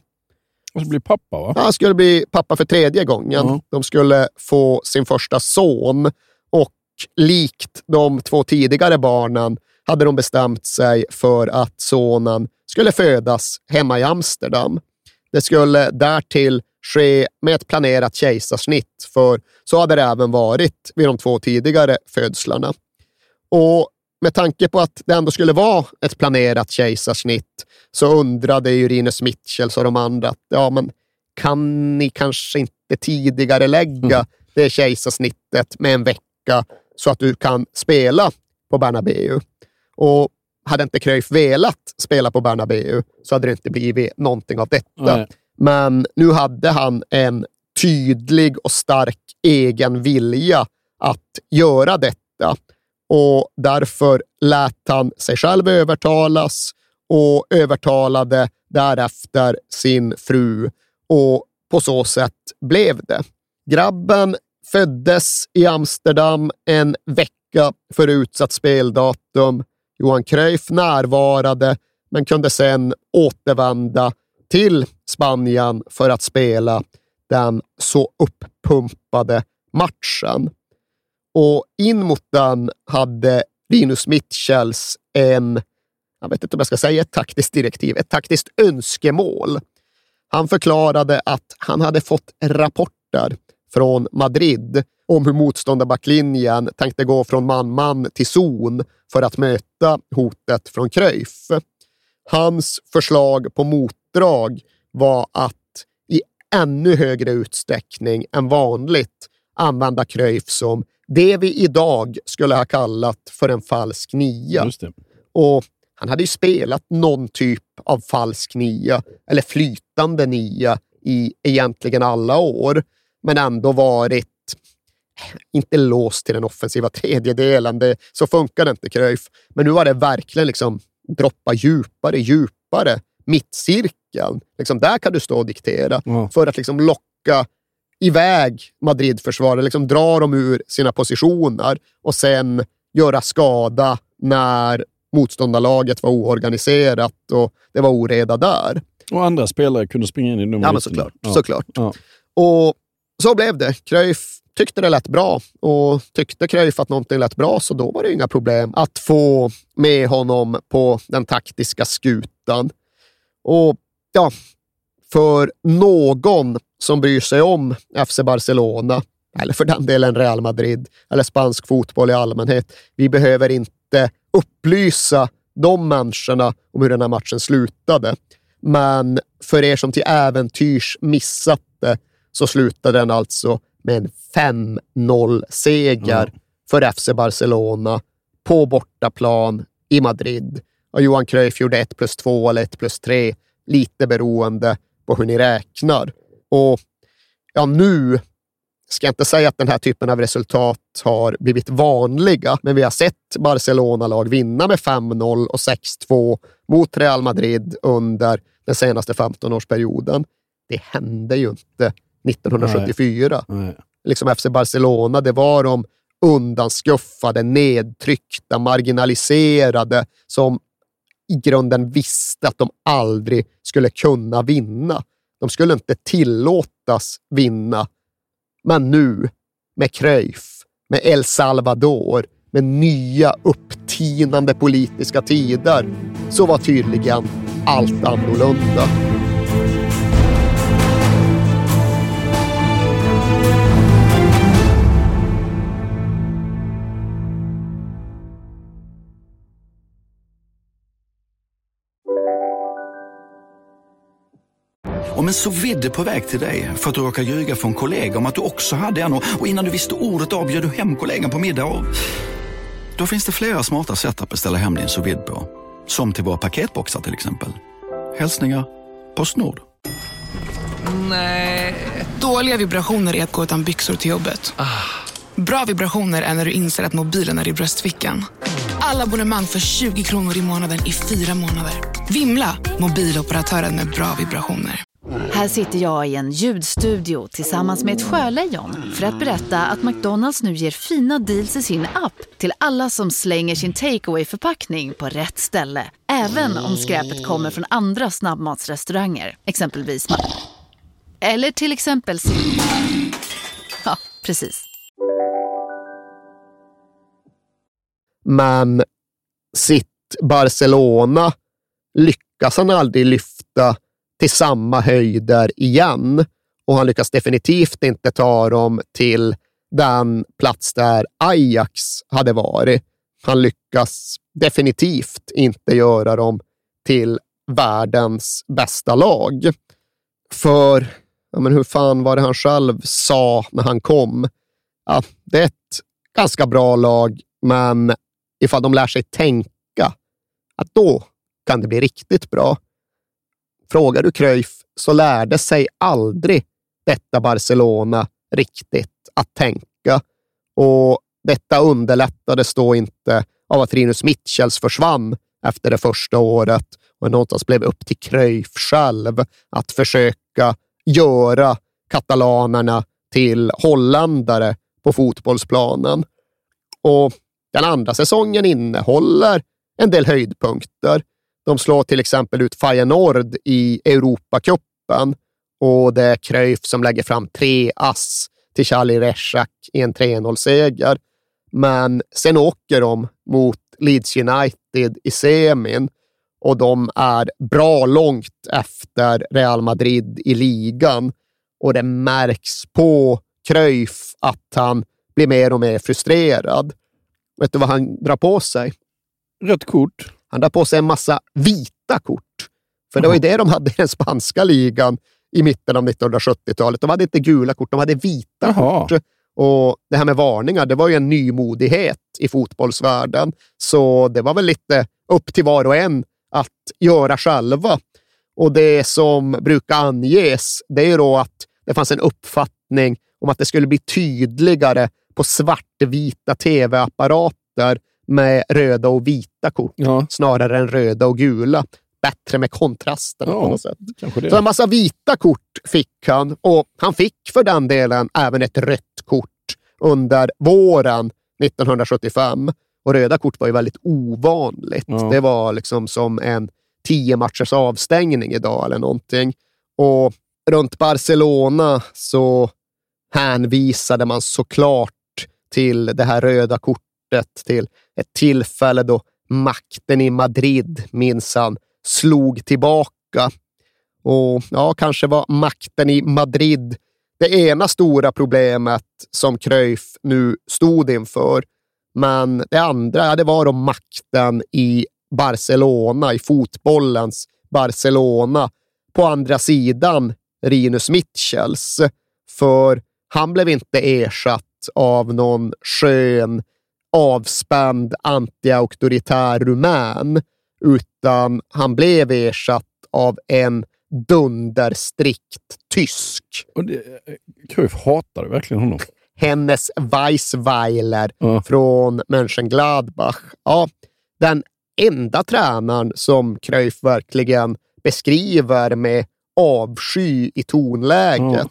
Och så blir pappa, va? Han skulle bli pappa för tredje gången. Ja. De skulle få sin första son och likt de två tidigare barnen hade de bestämt sig för att sonen skulle födas hemma i Amsterdam. Det skulle därtill ske med ett planerat kejsarsnitt, för så hade det även varit vid de två tidigare födslarna. Och med tanke på att det ändå skulle vara ett planerat kejsarsnitt så undrade ju Rinus Mitchells och de andra att ja, men kan ni kanske inte tidigare lägga Mm. det kejsarsnittet med en vecka så att du kan spela på Bernabéu? Och hade inte Cruyff velat spela på Bernabéu så hade det inte blivit någonting av detta. Nej. Men nu hade han en tydlig och stark egen vilja att göra detta och därför lät han sig själv övertalas och övertalade därefter sin fru och på så sätt blev det. Grabben föddes i Amsterdam en vecka före utsatt speldatum. Johan Cruyff närvarade men kunde sedan återvända till Spanien för att spela den så uppumpade matchen. Och in mot den hade Linus Mitchells en, jag vet inte om jag ska säga ett taktiskt direktiv, ett taktiskt önskemål. Han förklarade att han hade fått rapporter från Madrid om hur motståndarbacklinjen tänkte gå från man-man till zon för att möta hotet från Cruyff. Hans förslag på motdrag var att i ännu högre utsträckning än vanligt använda Cruyff som det vi idag skulle ha kallat för en falsk nia. Och han hade ju spelat någon typ av falsk nia, eller flytande nia, i egentligen alla år, men ändå varit inte låst till den offensiva tredjedelen. Det, så funkar det inte Cruyff. Men nu var det verkligen liksom droppa djupare, djupare, mittcirkeln. Liksom där kan du stå och diktera Ja. för att liksom locka iväg Madrid-försvaret, liksom dra dem ur sina positioner och sen göra skada när motståndarlaget var oorganiserat och det var oreda där. Och andra spelare kunde springa in i nummer Ja, men 19. såklart. Ja. såklart. Ja. Och så blev det. Cruyff tyckte det lät bra och tyckte Cruyff att någonting lät bra så då var det inga problem att få med honom på den taktiska skutan. Och ja, för någon som bryr sig om FC Barcelona, eller för den delen Real Madrid, eller spansk fotboll i allmänhet. Vi behöver inte upplysa de människorna om hur den här matchen slutade. Men för er som till äventyrs missat det så slutade den alltså med en 5-0-seger för FC Barcelona på bortaplan i Madrid. Och Johan Cruyff gjorde 1 plus 2 eller 1 plus 3, lite beroende på hur ni räknar. Och ja, nu ska jag inte säga att den här typen av resultat har blivit vanliga, men vi har sett Barcelona-lag vinna med 5-0 och 6-2 mot Real Madrid under den senaste 15-årsperioden. Det hände ju inte 1974. Nej. Liksom FC Barcelona, det var de undanskuffade, nedtryckta, marginaliserade som i grunden visste att de aldrig skulle kunna vinna. De skulle inte tillåtas vinna. Men nu, med Cruyff, med El Salvador, med nya upptinande politiska tider, så var tydligen allt annorlunda. Om en så vidde på väg till dig för att du råkar ljuga från kollega om att du också hade en och innan du visste ordet av du hem kollegan på middag och... Då finns det flera smarta sätt att beställa hem din sous på. Som till våra paketboxar till exempel. Hälsningar Postnord. Nej. Dåliga vibrationer är att gå utan byxor till jobbet. Bra vibrationer är när du inser att mobilen är i bröstfickan. Alla abonnemang för 20 kronor i månaden i fyra månader. Vimla! Mobiloperatören med bra vibrationer. Här sitter jag i en ljudstudio tillsammans med ett sjölejon för att berätta att McDonalds nu ger fina deals i sin app till alla som slänger sin takeaway förpackning på rätt ställe. Även om skräpet kommer från andra snabbmatsrestauranger, exempelvis Eller till exempel Ja, precis. Men sitt Barcelona lyckas han aldrig lyfta till samma höjder igen. Och han lyckas definitivt inte ta dem till den plats där Ajax hade varit. Han lyckas definitivt inte göra dem till världens bästa lag. För, ja men hur fan var det han själv sa när han kom? Ja, det är ett ganska bra lag, men ifall de lär sig tänka, att då kan det bli riktigt bra. Frågar du Cruyff så lärde sig aldrig detta Barcelona riktigt att tänka. Och detta underlättades då inte av att Rinus Mitchells försvann efter det första året och någonstans blev upp till Cruyff själv att försöka göra katalanerna till holländare på fotbollsplanen. Och den andra säsongen innehåller en del höjdpunkter. De slår till exempel ut Feyenoord i Europacupen och det är Cruyff som lägger fram tre ass till Charlie Reshak i en 3-0-seger. Men sen åker de mot Leeds United i semin och de är bra långt efter Real Madrid i ligan och det märks på Cruyff att han blir mer och mer frustrerad. Vet du vad han drar på sig? Rött kort. Han drar på sig en massa vita kort. För det var ju det de hade i den spanska ligan i mitten av 1970-talet. De hade inte gula kort, de hade vita Jaha. kort. Och det här med varningar, det var ju en nymodighet i fotbollsvärlden. Så det var väl lite upp till var och en att göra själva. Och det som brukar anges, det är då att det fanns en uppfattning om att det skulle bli tydligare på svartvita tv-apparater med röda och vita kort snarare än röda och gula. Bättre med kontrasterna Ja, på något sätt. Så en massa vita kort fick han och han fick för den delen även ett rött kort under våren 1975. Och röda kort var ju väldigt ovanligt. Ja. Det var liksom som en tio matchers avstängning idag eller någonting. Och runt Barcelona så hänvisade man såklart till det här röda kortet, till ett tillfälle då makten i Madrid minsann slog tillbaka. Och ja, kanske var makten i Madrid det ena stora problemet som Cruyff nu stod inför. Men det andra, ja, det var då makten i Barcelona, i fotbollens Barcelona. På andra sidan Rinus Mitchells. För han blev inte ersatt av någon skön, avspänd, anti-auktoritär rumän, utan han blev ersatt av en dunderstrikt tysk. Och det, Cruyff hatade verkligen honom. Hennes Weissweiler från Mönchengladbach. Ja, den enda tränaren som Cruyff verkligen beskriver med avsky i tonläget.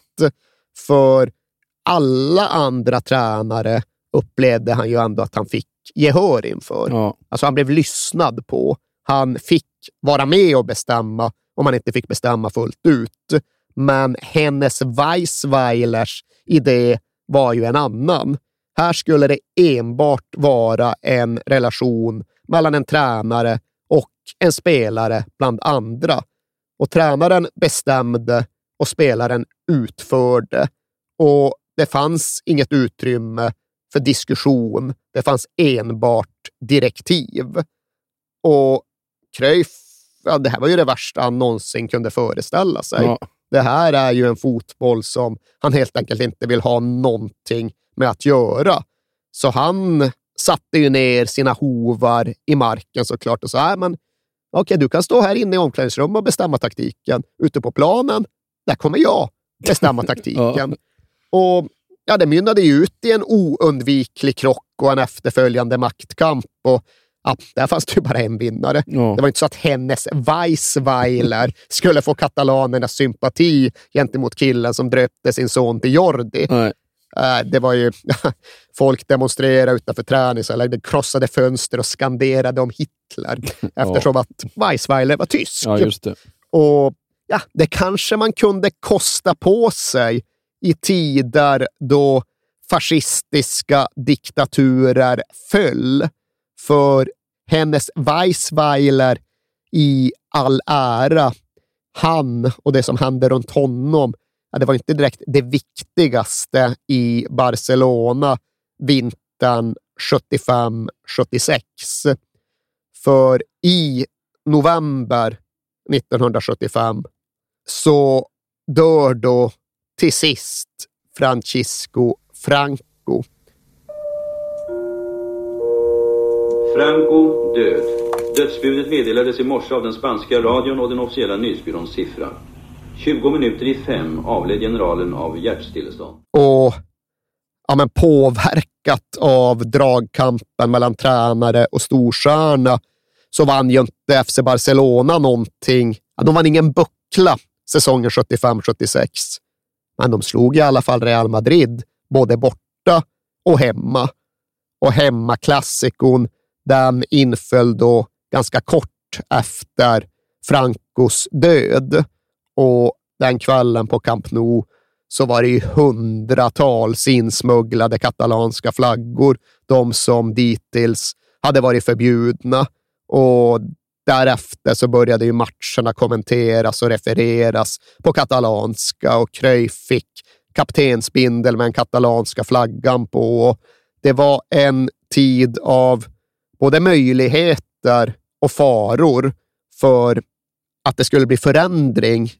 För alla andra tränare upplevde han ju ändå att han fick gehör inför. Alltså han blev lyssnad på. Han fick vara med och bestämma om han inte fick bestämma fullt ut. Men hennes Weissweilers idé var ju en annan. Här skulle det enbart vara en relation mellan en tränare och en spelare bland andra. Och tränaren bestämde och spelaren utförde. Och det fanns inget utrymme för diskussion. Det fanns enbart direktiv. Och Cruyff, ja, det här var ju det värsta han någonsin kunde föreställa sig. Ja. Det här är ju en fotboll som han helt enkelt inte vill ha någonting med att göra. Så han satte ju ner sina hovar i marken såklart och sa, "Nej, men okej, du kan stå här inne i omklädningsrummet och bestämma taktiken. Ute på planen, där kommer jag bestämma (laughs) taktiken. Och ja, Det mynnade ju ut i en oundviklig krock och en efterföljande maktkamp. Och Ja, där fanns det ju bara en vinnare. Det var inte så att hennes Weissweiler skulle få katalanernas sympati gentemot killen som döpte sin son till Jordi. Äh, Det var ju (laughs) folk demonstrerade utanför träningsanläggningen, krossade fönster och skanderade om Hitler (laughs) eftersom att Weissweiler var tysk. Ja. Och ja, det kanske man kunde kosta på sig i tider då fascistiska diktaturer föll. För hennes Weissweiler i all ära, han och det som hände runt honom, ja, det var inte direkt det viktigaste i Barcelona vintern 75-76. För i november 1975 så dör då till sist Francisco Franco. Franco död. Dödsbudet meddelades i morse av den spanska radion och den officiella nyhetsbyråns siffra. 20 minuter i fem avled generalen av hjärtstillestånd. och ja, men påverkat av dragkampen mellan tränare och storstjärna så vann ju inte FC Barcelona någonting. Ja, de vann ingen buckla säsongen 75-76. Men de slog i alla fall Real Madrid, både borta och hemma. Och hemmaklassikon, den inföll då ganska kort efter Francos död. Och den kvällen på Camp Nou så var det ju hundratals insmugglade katalanska flaggor, de som dittills hade varit förbjudna. Och därefter så började ju matcherna kommenteras och refereras på katalanska och Cruyff fick kaptensbindel med den katalanska flaggan på. Det var en tid av både möjligheter och faror för att det skulle bli förändring.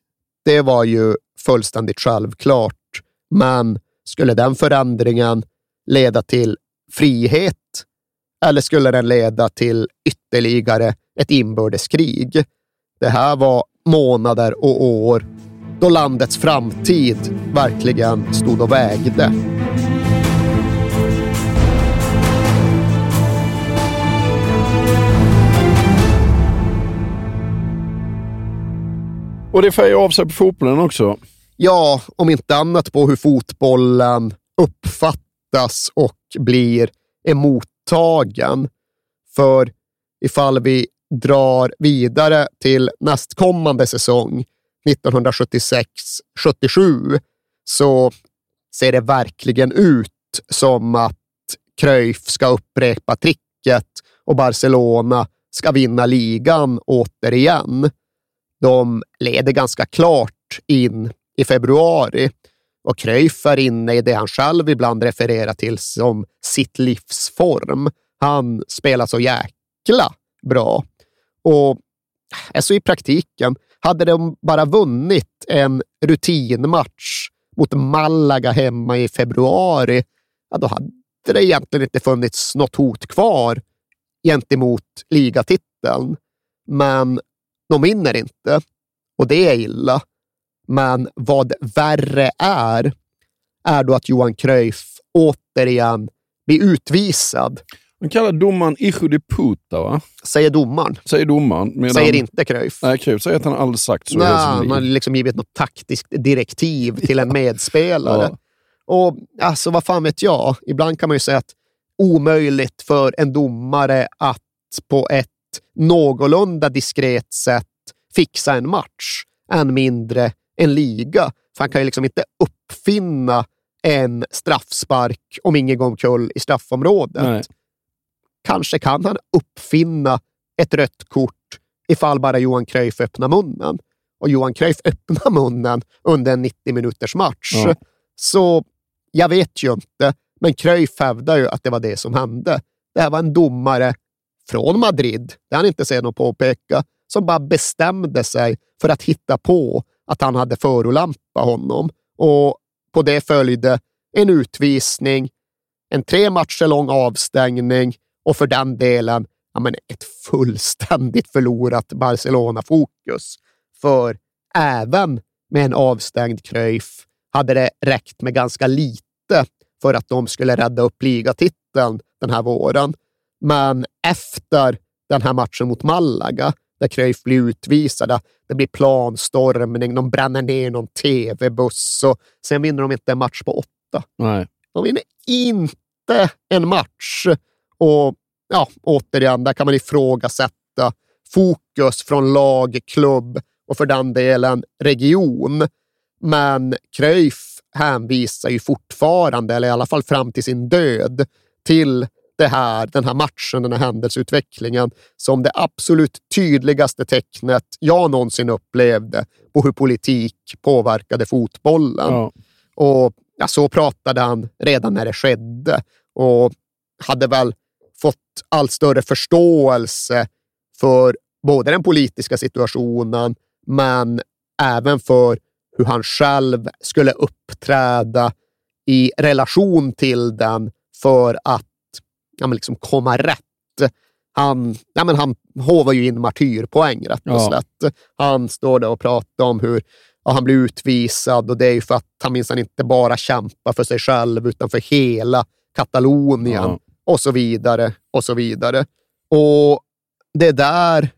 Det var ju fullständigt självklart. Men skulle den förändringen leda till frihet eller skulle den leda till ytterligare ett inbördeskrig? Det här var månader och år då landets framtid verkligen stod och vägde. Och det färgar av sig på fotbollen också. Ja, om inte annat på hur fotbollen uppfattas och blir tagen, För ifall vi drar vidare till nästkommande säsong, 1976-77, så ser det verkligen ut som att Cruyff ska upprepa tricket och Barcelona ska vinna ligan återigen. De leder ganska klart in i februari och Cruyff är inne i det han själv ibland refererar till som sitt livs form. Han spelar så jäkla bra. Och alltså i praktiken, hade de bara vunnit en rutinmatch mot Malaga hemma i februari, ja, då hade det egentligen inte funnits något hot kvar gentemot ligatiteln. Men de vinner inte och det är illa. Men vad värre är, är då att Johan Cruyff återigen blir utvisad. Man kallar domaren Ijo de puta, va? Säger domaren. Säger domaren. medan- Säger inte Cruyff. Nej, Cruyff säger att han aldrig sagt så. Nej, man har liksom givit något taktiskt direktiv till en (laughs) medspelare. Ja. Och alltså, vad fan vet jag? Ibland kan man ju säga att omöjligt för en domare att på ett någorlunda diskret sätt fixa en match, än mindre en liga. För han kan ju liksom inte uppfinna en straffspark om ingen går omkull i straffområdet. Nej. Kanske kan han uppfinna ett rött kort ifall bara Johan Cruyff öppnar munnen. Och Johan Cruyff (laughs) öppnar munnen under en 90 minuters match. Ja. Så jag vet ju inte, men Cruyff hävdar ju att det var det som hände. Det här var en domare från Madrid, det han inte ser något påpeka, som bara bestämde sig för att hitta på att han hade förolämpat honom. Och på det följde en utvisning, en tre matcher lång avstängning och för den delen ja, men ett fullständigt förlorat Barcelona-fokus. För även med en avstängd Cruyff hade det räckt med ganska lite för att de skulle rädda upp ligatiteln den här våren. Men efter den här matchen mot Malaga, där Cruyff blir utvisade, det blir planstormning, de bränner ner någon tv-buss och sen vinner de inte en match på åtta. Nej. De vinner inte en match. Och ja, återigen, där kan man ifrågasätta fokus från lag, klubb och för den delen region. Men Cruyff hänvisar ju fortfarande, eller i alla fall fram till sin död, till det här, den här matchen, den här händelseutvecklingen som det absolut tydligaste tecknet jag någonsin upplevde på hur politik påverkade fotbollen. Ja. Och ja, så pratade han redan när det skedde och hade väl fått allt större förståelse för både den politiska situationen, men även för hur han själv skulle uppträda i relation till den för att ja, men liksom komma rätt. Han, ja, men han hovar ju in martyrpoäng rätt och Ja. slätt. Han står där och pratar om hur ja, han blir utvisad och det är ju för att han minsann inte bara kämpar för sig själv utan för hela Katalonien Ja. och så vidare och så vidare. Och det där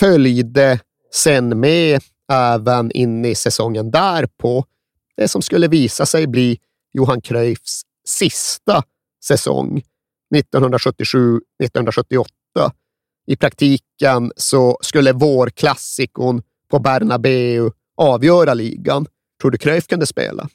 följde sen med även in i säsongen därpå. Det som skulle visa sig bli Johan Cruyffs sista säsong 1977-1978. I praktiken så skulle vårklassikon på Bernabeu avgöra ligan. Tror du Cruyff kunde spela?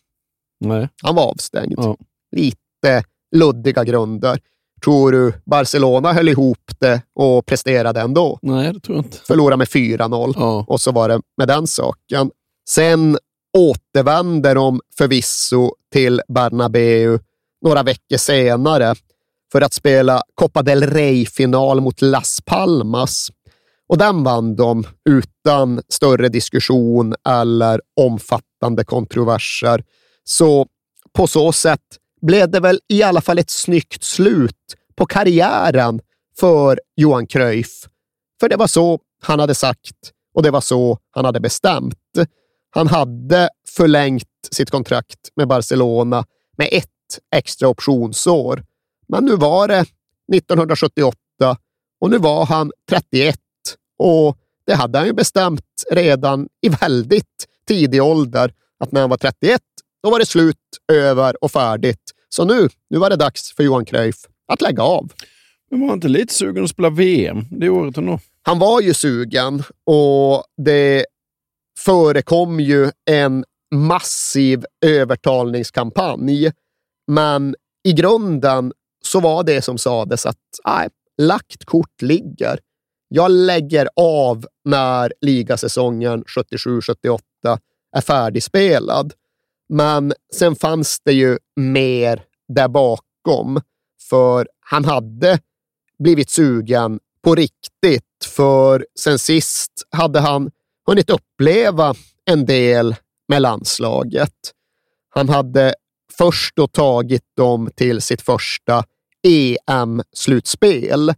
Nej. Han var avstängd. Ja. Lite luddiga grunder. Tror du Barcelona höll ihop det och presterade ändå? Nej, det tror jag inte. Förlorade med 4-0 Ja. och så var det med den saken. Sen återvände de förvisso till Bernabeu några veckor senare för att spela Copa del Rey-final mot Las Palmas. Och den vann de utan större diskussion eller omfattande kontroverser. Så på så sätt blev det väl i alla fall ett snyggt slut på karriären för Johan Cruyff. För det var så han hade sagt och det var så han hade bestämt. Han hade förlängt sitt kontrakt med Barcelona med ett extra optionsår. Men nu var det 1978 och nu var han 31 och det hade han ju bestämt redan i väldigt tidig ålder att när han var 31, då var det slut, över och färdigt. Så nu, nu var det dags för Johan Cruyff att lägga av. Men var han inte lite sugen att spela VM det året ändå? Han var ju sugen och det förekom ju en massiv övertalningskampanj. Men i grunden så var det som sades att nej, lagt kort ligger. Jag lägger av när ligasäsongen 77-78 är färdigspelad. Men sen fanns det ju mer där bakom, för han hade blivit sugen på riktigt. För sen sist hade han hunnit uppleva en del med landslaget. Han hade först då tagit dem till sitt första EM-slutspel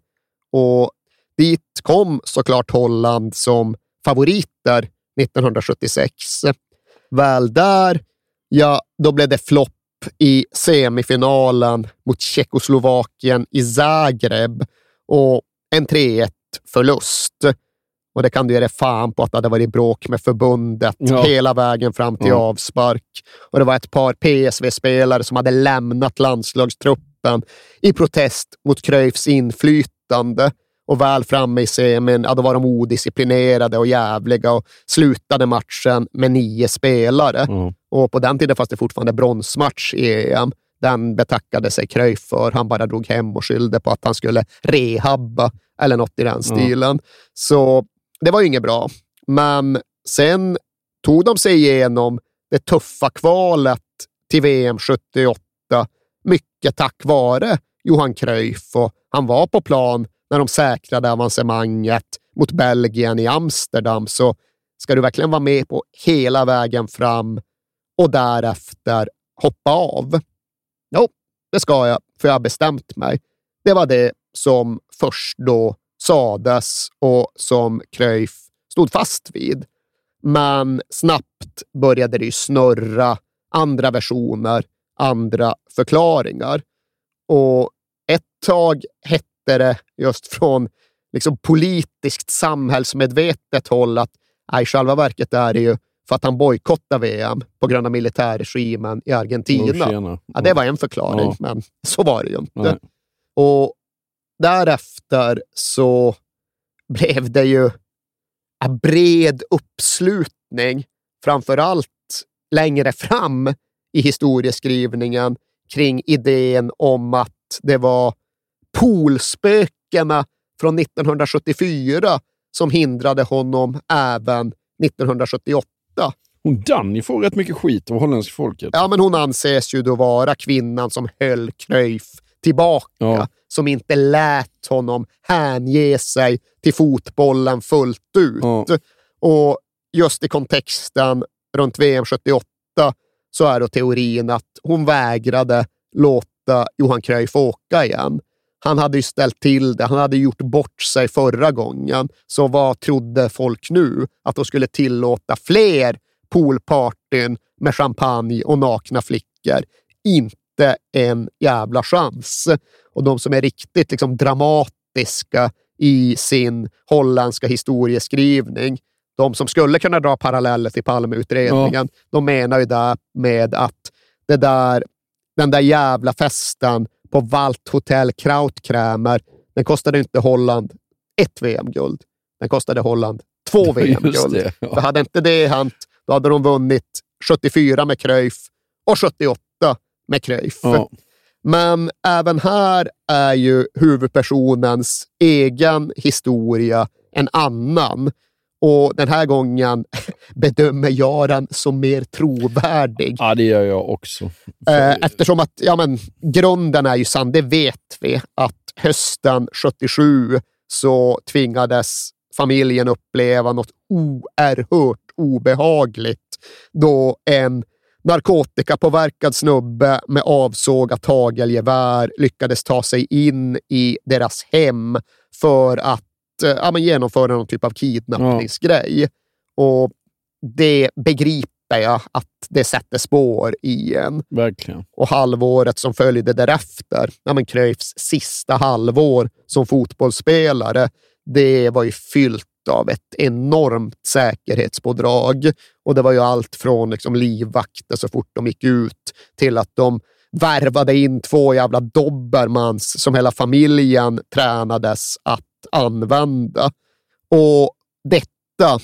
och dit kom såklart Holland som favoriter 1976. Väl där, ja, då blev det flopp i semifinalen mot Tjeckoslovakien i Zagreb och en 3-1-förlust. Och det kan du ge dig fan på att det hade varit bråk med förbundet Ja. hela vägen fram till Ja. avspark. Och det var ett par PSV-spelare som hade lämnat landslagstruppen i protest mot Cruyffs inflytande. Och väl framme i semin, ja, då var de odisciplinerade och jävliga och slutade matchen med nio spelare. Ja. Och på den tiden fanns det fortfarande bronsmatch i EM. Den betackade sig Cruyff för. Han bara drog hem och skyllde på att han skulle rehabba eller något i den stilen. Så det var ju inget bra. Men sen tog de sig igenom det tuffa kvalet till VM 78, mycket tack vare Johan Cruyff. Och han var på plan när de säkrade avancemanget mot Belgien i Amsterdam. Så ska du verkligen vara med på hela vägen fram och därefter hoppa av? Jo, det ska jag, för jag har bestämt mig. Det var det som först då sades och som Cruyff stod fast vid. Men snabbt började det ju snurra andra versioner, andra förklaringar. Och ett tag hette det just från liksom politiskt samhällsmedvetet håll att i själva verket är det ju för att han bojkottar VM på grund av militärregimen i Argentina. Ja, det var en förklaring, Ja. men så var det ju inte. Nej. Och därefter så blev det ju en bred uppslutning, framför allt längre fram i historieskrivningen, kring idén om att det var poolspökena från 1974 som hindrade honom även 1978. Hon Danny får rätt mycket skit av holländska folket. Ja, men hon anses ju då vara kvinnan som höll Cruyff tillbaka, som inte lät honom hänge sig till fotbollen fullt ut. Och just i kontexten runt VM 78 så är då teorin att hon vägrade låta Johan Cruyff åka igen. Han hade ju ställt till det. Han hade gjort bort sig förra gången. Så vad trodde folk nu? Att de skulle tillåta fler poolpartyn med champagne och nakna flickor? Inte en jävla chans. Och de som är riktigt liksom dramatiska i sin holländska historieskrivning, de som skulle kunna dra paralleller till Palmeutredningen, de menar ju där med att det där, den där jävla festen på Waldhotel Krautkrämer, den kostade inte Holland ett VM-guld. Den kostade Holland två (laughs) VM-guld. det, ja. För hade inte det hänt, då hade de vunnit 74 med Cruyff och 78 med Cruyff. Ja. Men även här är ju huvudpersonens egen historia en annan. Och den här gången (laughs) bedömer jag den som mer trovärdig. Ja, det gör jag också. Eh, Eftersom att ja, men, grunden är ju sann, det vet vi, att hösten 77 så tvingades familjen uppleva något oerhört obehagligt då en narkotikapåverkad snubbe med avsågat hagelgevär lyckades ta sig in i deras hem för att ja, men genomföra någon typ av kidnappningsgrej. Och det begriper jag att det sätter spår i en. Verkligen. Och halvåret som följde därefter, ja, men Cruyffs sista halvår som fotbollsspelare, det var ju fyllt av ett enormt säkerhetspådrag. Och det var ju allt från liksom livvakter så fort de gick ut till att de värvade in två jävla dobermans som hela familjen tränades att använda. Och detta,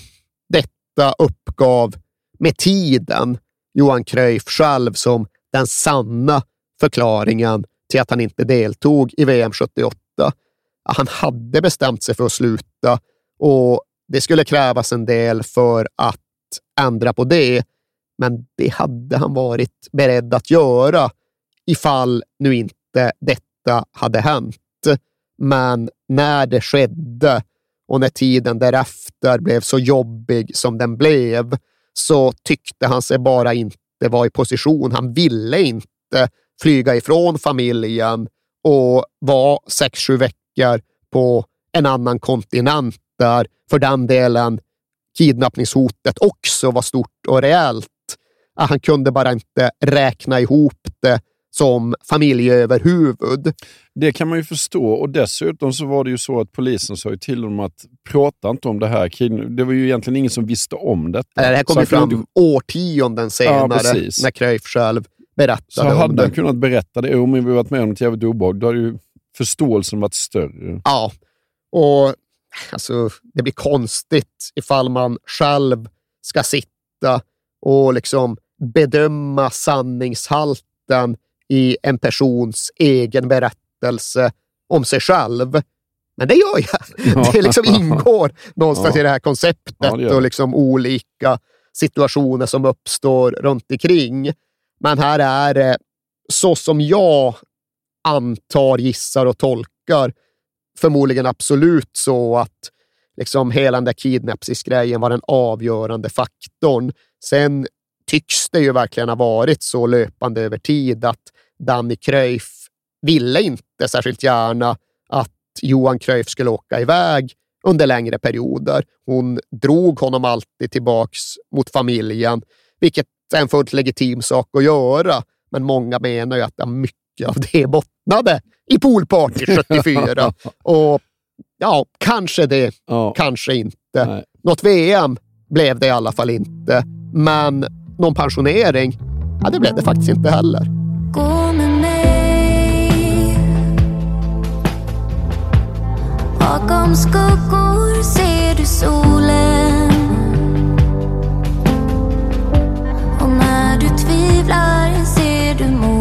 detta uppgav med tiden Johan Cruyff själv som den sanna förklaringen till att han inte deltog i VM 78. Han hade bestämt sig för att sluta och det skulle krävas en del för att ändra på det. Men det hade han varit beredd att göra ifall nu inte detta hade hänt. Men när det skedde och när tiden därefter blev så jobbig som den blev så tyckte han sig bara inte vara i position. Han ville inte flyga ifrån familjen och vara sex, sju veckor på en annan kontinent där för den delen kidnappningshotet också var stort och reellt. Han kunde bara inte räkna ihop det som familjeöverhuvud. Det kan man ju förstå och dessutom så var det ju så att polisen sa ju till dem att prata inte om det här. Det var ju egentligen ingen som visste om detta. Det här kom Så ju kunde fram inte- årtionden senare precis. när Cruyff själv berättade Så om hade det. han kunnat berätta det, men vi varit med om ett jävligt obehag, då hade ju förståelsen varit större. Ja, och alltså, det blir konstigt ifall man själv ska sitta och liksom bedöma sanningshalten i en persons egen berättelse om sig själv. Men det gör jag. (laughs) Det liksom ingår någonstans Ja. i det här konceptet Ja, det och liksom olika situationer som uppstår runt omkring. Men här är det så som jag antar, gissar och tolkar förmodligen absolut så att liksom hela den där kidnappsgrejen var den avgörande faktorn. Sen tycks det ju verkligen ha varit så löpande över tid att Danny Cruyff ville inte särskilt gärna att Johan Cruyff skulle åka iväg under längre perioder. Hon drog honom alltid tillbaks mot familjen, vilket är en fullt legitim sak att göra. Men många menar ju att ja, mycket av det bottnade i poolparty (laughs) 74. Och ja, kanske det, kanske inte. Något VM blev det i alla fall inte. Men någon pensionering, ja, det blev det faktiskt inte heller. Gå med mig. Bakom skuggor ser du solen. Och när du tvivlar ser du modet